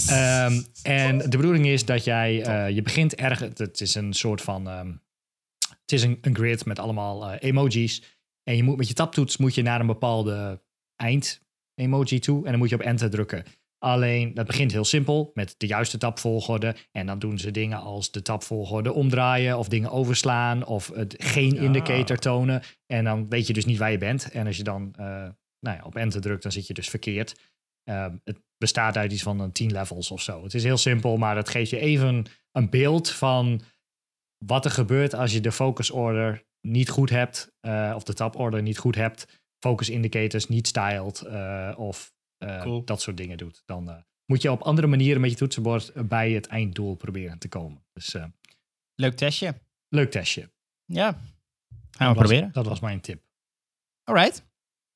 Ehm, en de bedoeling is dat jij, eh, je begint ergens, het is een soort van, ehm, het is een, een grid met allemaal eh, emojis. En je moet met je taptoets moet je naar een bepaalde eind emoji toe en dan moet je op enter drukken. Alleen, dat begint heel simpel met de juiste tapvolgorde. En dan doen ze dingen als de tapvolgorde omdraaien of dingen overslaan of het geen Ja. indicator tonen. En dan weet je dus niet waar je bent. En als je dan eh, nou ja, op enter drukt, dan zit je dus verkeerd. Ehm, het bestaat uit iets van een 10 levels of zo. Het is heel simpel, maar het geeft je even een beeld van wat er gebeurt als je de focus order niet goed hebt, eh, of de tab order niet goed hebt, focus indicators niet styled eh, of eh, Cool. dat soort dingen doet. Dan eh, moet je op andere manieren met je toetsenbord bij het einddoel proberen te komen. Dus eh, Leuk testje. leuk testje. Ja. Gaan we Dat was- proberen. Dat was mijn tip. Alright.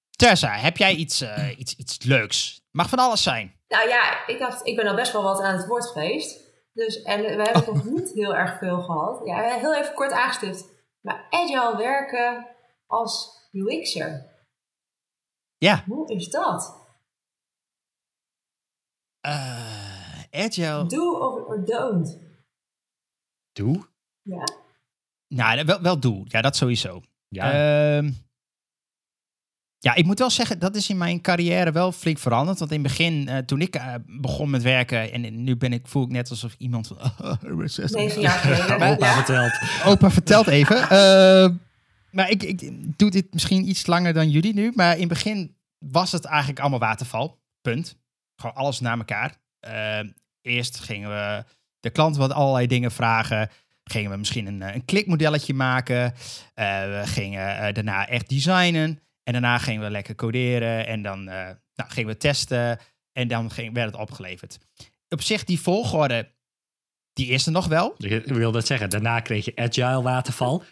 Tessa, heb jij iets, eh, iets, iets leuks? Mag van alles zijn. Nou ja, ik dacht, ik ben al best wel wat aan het woord geweest. Dus, en we hebben het nog niet heel erg veel gehad. Ja, heel even kort aangestipt. Maar agile werken als UX'er, Ja. hoe is dat? Eh, agile. Do or, or don't? Doe? Ja. Nou, wel, wel doe. Ja, dat sowieso. Ja. Ehm, ja, ik moet wel zeggen, dat is in mijn carrière wel flink veranderd. Want in het begin, eh, toen ik eh, begon met werken, en nu ben ik, voel ik net alsof iemand van... Jaar geleden. Opa Ja. vertelt. Opa vertelt even. Ehm, maar ik, ik doe dit misschien iets langer dan jullie nu. Maar in het begin was het eigenlijk allemaal waterval. Punt. Gewoon alles naar elkaar. Ehm, eerst gingen we de klant wat allerlei dingen vragen. Gingen we misschien een, eh, een klikmodelletje maken. Eh, we gingen eh, daarna echt designen. En daarna gingen we lekker coderen. En dan eh, nou, gingen we testen. En dan ging, werd het opgeleverd. Op zich, die volgorde, die is er nog wel. Ik wil dat zeggen. Daarna kreeg je agile waterval.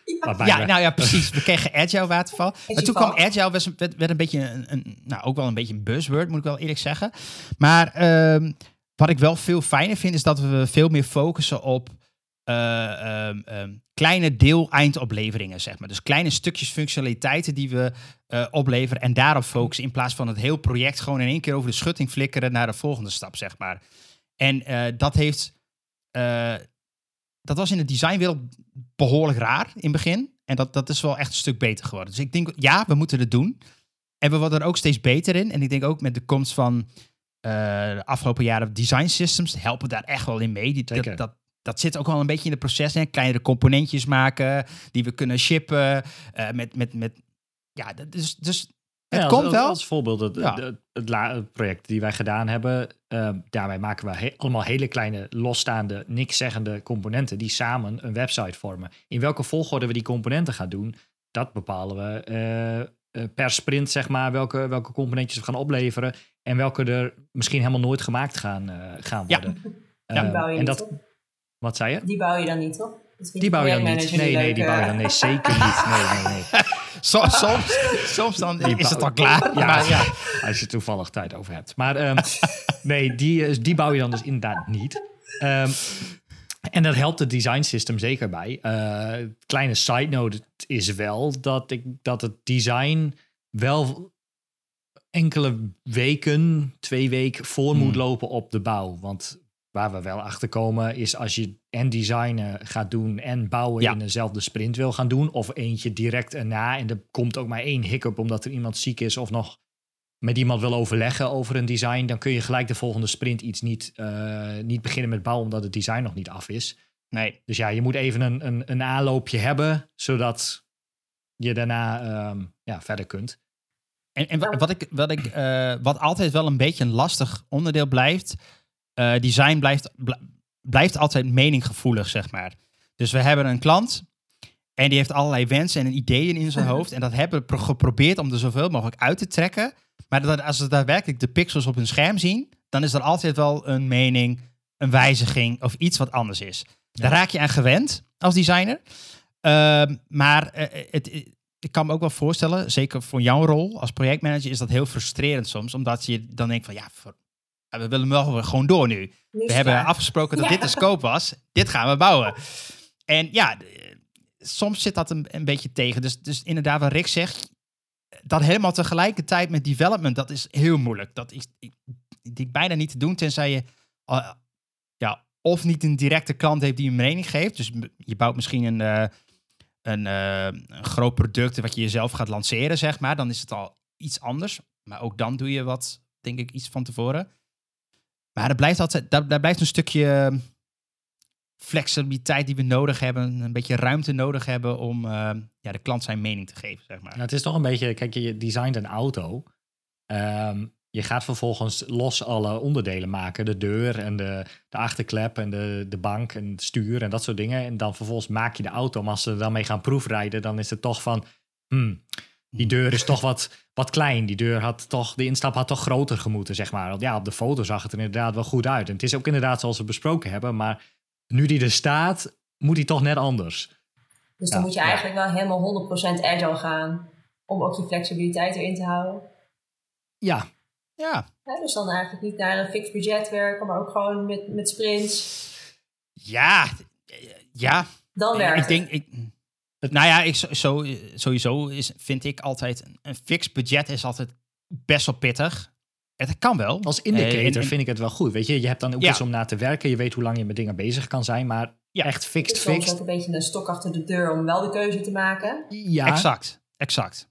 Ja, we- nou ja, precies. We kregen Agile waterval. Maar toen kwam Agile. Werd, werd een beetje een, een, nou ook wel een beetje een buzzword, moet ik wel eerlijk zeggen. Maar ehm, wat ik wel veel fijner vind, is dat we veel meer focussen op eh, ehm, ehm, kleine deel-eindopleveringen, zeg maar. Dus kleine stukjes functionaliteiten die we eh, opleveren en daarop focussen, in plaats van het heel project gewoon in één keer over de schutting flikkeren naar de volgende stap, zeg maar. En eh, dat heeft, dat was in de designwereld behoorlijk raar in het begin. En dat, dat is wel echt een stuk beter geworden. Dus ik denk, ja, we moeten het doen. En we worden er ook steeds beter in. En ik denk ook met de komst van de afgelopen jaren design systems helpen daar echt wel in mee. Die, dat, dat zit ook wel een beetje in het proces. Hè? Kleinere componentjes maken die we kunnen shippen. eh, met, met, met, ja, dat- dus, dus het Ja, komt als, wel. Als voorbeeld, het, Ja. het, het, la- het project die wij gedaan hebben, eh, daarbij maken we he- allemaal hele kleine, losstaande, niks zeggende componenten die samen een website vormen. In welke volgorde we die componenten gaan doen, dat bepalen we eh, eh, per sprint, zeg maar, welke, welke componentjes we gaan opleveren en welke er misschien helemaal nooit gemaakt gaan, eh, gaan Ja. worden. Ja. Bouw je en dat? Wat zei je? Die bouw je dan niet, toch? Die bouw je dan niet. Nee, nee, die bouw je eh. dan nee, zeker niet. Nee, nee, nee. Soms, soms, soms dan Die is het al klaar. Ja, Maar ja. als je toevallig tijd over hebt. Maar ehm, nee, die, is- die bouw je dan dus inderdaad niet. Ehm, en dat helpt het design system zeker bij. Eh, kleine side note is wel dat, ik, dat het design wel enkele weken, twee weken voor moet Hmm. lopen op de bouw. Want waar we wel achter komen is als je en designen gaat doen en bouwen Ja. in dezelfde sprint wil gaan doen. Of eentje direct erna en er komt ook maar één hiccup omdat er iemand ziek is of nog met iemand wil overleggen over een design. Dan kun je gelijk de volgende sprint iets niet, eh, niet beginnen met bouwen omdat het design nog niet af is. Nee, Dus ja, je moet even een, een, een aanloopje hebben zodat je daarna ehm, ja, verder kunt. En, en wa- wat, ik, wat, ik, eh, wat altijd wel een beetje een lastig onderdeel blijft, eh, design blijft, bl- blijft altijd meninggevoelig, zeg maar. Dus we hebben een klant en die heeft allerlei wensen en ideeën in zijn hoofd. En dat hebben we pro- geprobeerd om er zoveel mogelijk uit te trekken. Maar dat, als ze daadwerkelijk de pixels op hun scherm zien, dan is er altijd wel een mening, een wijziging of iets wat anders is. Daar raak je aan gewend als designer. Ehm, maar eh, het, ik kan me ook wel voorstellen, zeker voor jouw rol als projectmanager, is dat heel frustrerend soms. Omdat je dan denkt van ja, ja, we willen wel gewoon door nu. We hebben afgesproken dat Ja. dit de scope was. Dit gaan we bouwen. En ja, soms zit dat een, een beetje tegen. Dus, dus inderdaad, wat Rick zegt, dat helemaal tegelijkertijd met development, dat is heel moeilijk. Dat is ik, ik, bijna niet te doen, tenzij je eh, ja, of niet een directe klant heeft die een mening geeft. Dus je bouwt misschien een, eh, een, eh, een groot product wat je jezelf gaat lanceren, zeg maar. Dan is het al iets anders. Maar ook dan doe je wat, denk ik, iets van tevoren. Maar blijft altijd, daar, blijft een stukje eh, flexibiliteit die we nodig hebben. Een beetje ruimte nodig hebben om eh, ja, de klant zijn mening te geven, zeg maar. Nou, het is toch een beetje, kijk, je designt een auto. Ehm, je gaat vervolgens los alle onderdelen maken. De deur en de, de achterklep en de, de bank en het stuur en dat soort dingen. En dan vervolgens maak je de auto. Maar als ze er dan mee gaan proefrijden, dan is het toch van... hmm, die deur is toch wat, wat klein. Die deur had toch, de instap had toch groter gemoeten, zeg maar. Want ja, op de foto zag het er inderdaad wel goed uit. En het is ook inderdaad zoals we besproken hebben. Maar nu die er staat, moet die toch net anders. Dus dan Ja, moet je ja. eigenlijk wel helemaal 100% agile gaan. Om ook je flexibiliteit erin te houden. Ja, Ja, Ja, dus dan eigenlijk niet naar een fixed budget werken, maar ook gewoon met, met sprints. ja, ja. Dan werkt ik denk, ik, nou ja, ik, zo, sowieso is, vind ik altijd, een- fixed budget is altijd best wel pittig. Het kan wel. Als Eh, indicator en- en- vind ik het wel goed. Weet je, je hebt dan ook Ja. iets om naar te werken. Je weet hoe lang je met dingen bezig kan zijn. Maar Ja. echt Het fixed, is soms fixed. ook een beetje een stok achter de deur om wel de keuze te maken. Ja, Exact, exact.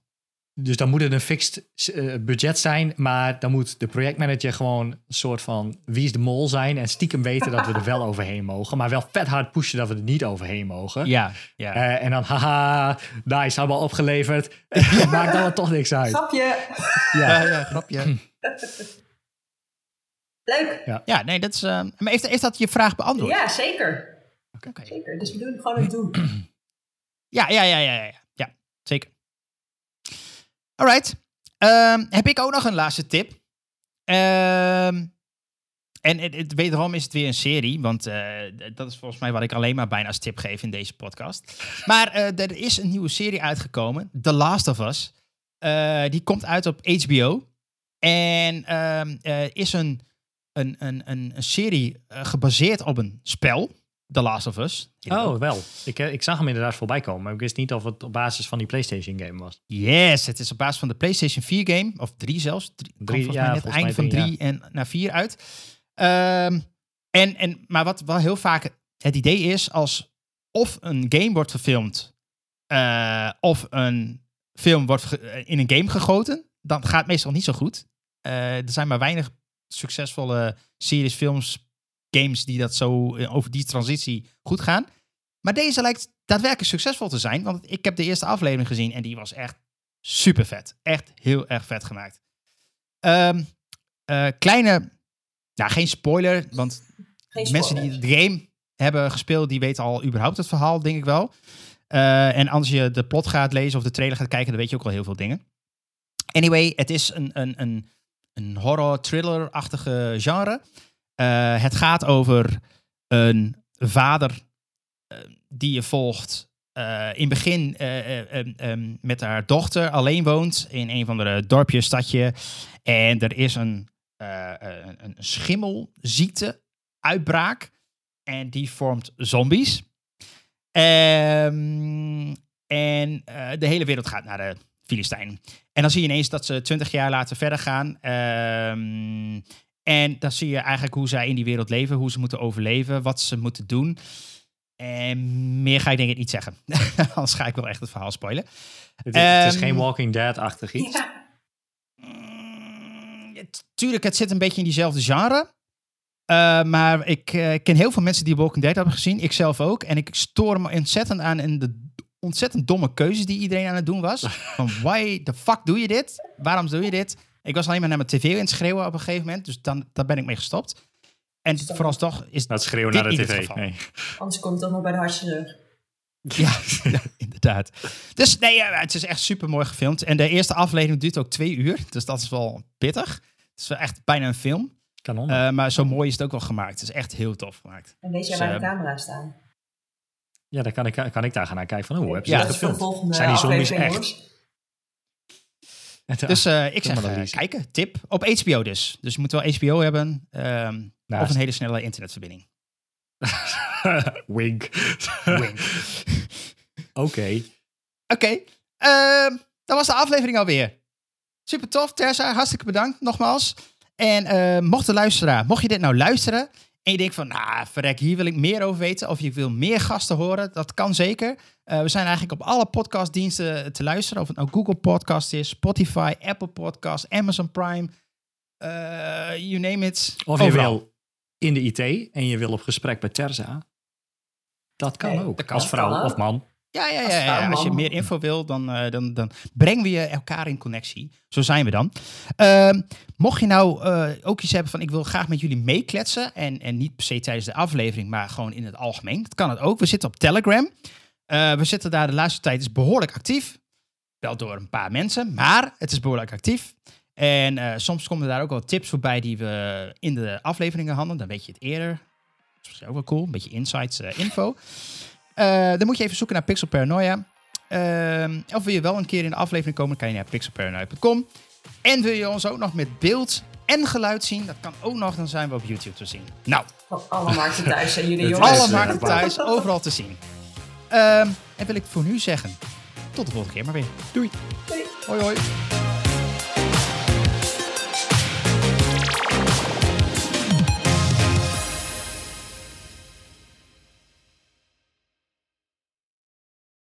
Dus dan moet het een fixed eh, budget zijn. Maar dan moet de projectmanager gewoon een soort van wie is de mol zijn. En stiekem weten dat we er wel overheen mogen. Maar wel vet hard pushen dat we er niet overheen mogen. Ja, ja. Eh, en dan, haha, nice, hebben we al opgeleverd. Maakt dan toch niks uit. Grapje! ja, ja, grapje. Leuk! Ja, nee, dat is... eh, maar heeft, heeft dat je vraag beantwoord? Ja, zeker. Oké. zeker. Dus we doen gewoon het doen. Ja, ja, ja, ja, ja, ja. ja zeker. Alright. Ehm, heb ik ook nog een laatste tip. Ehm, en het, het, wederom is het weer een serie, want eh, dat is volgens mij wat ik alleen maar bijna als tip geef in deze podcast. Maar eh, er is een nieuwe serie uitgekomen, The Last of Us. Eh, die komt uit op HBO. En ehm, eh, is een, een, een, een, serie gebaseerd op een spel, The Last of Us. Oh, wel. Ik, eh, ik zag hem inderdaad voorbij komen. Maar ik wist niet of het op basis van die PlayStation game was. Yes, het is op basis van de PlayStation 4 game, of 3 zelfs. Drie, kwam Drie, volgens ja, mij net volgens eind mij van drie, 3 en naar 4 uit. Ehm, en, en, maar wat wel heel vaak het idee is, als of een game wordt verfilmd, eh, of een film wordt eh, in een game gegoten, dan gaat het meestal niet zo goed. Eh, er zijn maar weinig succesvolle series, films, games die dat zo eh, over die transitie goed gaan. Maar deze lijkt daadwerkelijk succesvol te zijn. Want ik heb de eerste aflevering gezien en die was echt super vet. Echt heel erg vet gemaakt. Ehm, eh, kleine, nou geen spoiler, want Geen mensen die de game hebben gespeeld, die weten al überhaupt het verhaal, denk ik wel. Eh, en als je de plot gaat lezen of de trailer gaat kijken, dan weet je ook al heel veel dingen. Anyway, het is een, een, een, een horror-thriller-achtige genre. Eh, het gaat over een vader eh, die je volgt. eh, in het begin em, met haar dochter alleen woont in een van de dorpje, stadje. En er is een, een, schimmelziekte uitbraak. En die vormt zombies. Ehm, en de hele wereld gaat naar de Filistijn. En dan zie je ineens dat ze twintig jaar later verder gaan. Ehm, en dan zie je eigenlijk hoe zij in die wereld leven, hoe ze moeten overleven, wat ze moeten doen. En meer ga ik denk ik niet zeggen. Anders ga ik wel echt het verhaal spoilen. Het, is- het is Ehm, geen Walking Dead-achtig iets. Ja. Mm, het- tuurlijk, het zit een beetje in diezelfde genre. Eh, maar ik eh, ken heel veel mensen die Walking Dead hebben gezien. Ik zelf ook. En ik stoor me ontzettend aan in de ontzettend domme keuzes die iedereen aan het doen was. Van why the fuck doe je dit? Waarom doe je dit? Ik was alleen maar naar mijn tv aan het schreeuwen op een gegeven moment. Dus dan, daar ben ik mee gestopt. En Stom. vooralsnog is Dat schreeuwen naar de tv. Nee. Anders komt het toch nog bij de hartchirurg. Ja, ja, inderdaad. Dus nee, het is echt super mooi gefilmd. En de eerste aflevering duurt ook twee uur. Dus dat is wel pittig. Het is wel echt bijna een film. Kanon. Eh, maar zo mooi is het ook wel gemaakt. Het is echt heel tof gemaakt. En weet jij Dus, waar de eh, camera's staan? ja, dan kan ik, kan ik daar gaan naar kijken van, hoe heb je Ja, dat gefilmd? Zijn die zombies echt? Dus eh, ik zeg, lezen. kijken, tip. Op HBO dus. Dus je moet wel HBO hebben. ehm, Nou, of een hele snelle internetverbinding. Wink. Wink. Oké. Oké, ehm, dat was de aflevering alweer. Super tof, Terza. Hartstikke bedankt nogmaals. En eh, mocht de luisteraar, mocht je dit nou luisteren en je denkt van, nou, verrek, hier wil ik meer over weten. Of je wil meer gasten horen, dat kan zeker. Eh, we zijn eigenlijk op alle podcastdiensten te luisteren. Of het nou Google Podcast is, Spotify, Apple Podcast, Amazon Prime. eh, you name it. Of je Overal. wil in de IT en je wil op gesprek bij Terza. Dat kan Nee, ook. dat kan. Als vrouw of man. Ja, ja, Als ja, Als je meer info wil, dan, eh, dan, dan brengen we je elkaar in connectie. Zo zijn we dan. Ehm, mocht je nou eh, ook iets hebben van ik wil graag met jullie meekletsen. En, en niet per se tijdens de aflevering, maar gewoon in het algemeen. Dat kan het ook. We zitten op Telegram. Eh, we zitten daar de laatste tijd is behoorlijk actief. Wel door een paar mensen, maar het is behoorlijk actief. En soms komen daar ook wel tips voorbij die we in de afleveringen hadden. Dan weet je het eerder. Dat is ook wel cool. Een beetje insights, info. Eh, dan moet je even zoeken naar Pixel Paranoia. Ehm, of wil je wel een keer in de aflevering komen, dan kan je naar pixelparanoia.com. En wil je ons ook nog met beeld en geluid zien, dat kan ook nog, dan zijn we op YouTube te zien. Nou, alle markten thuis zijn jullie jongens. is, alle eh, markten thuis, overal te zien. Ehm, en wil ik voor nu zeggen, tot de volgende keer maar weer. Doei. Doei. Hoi hoi.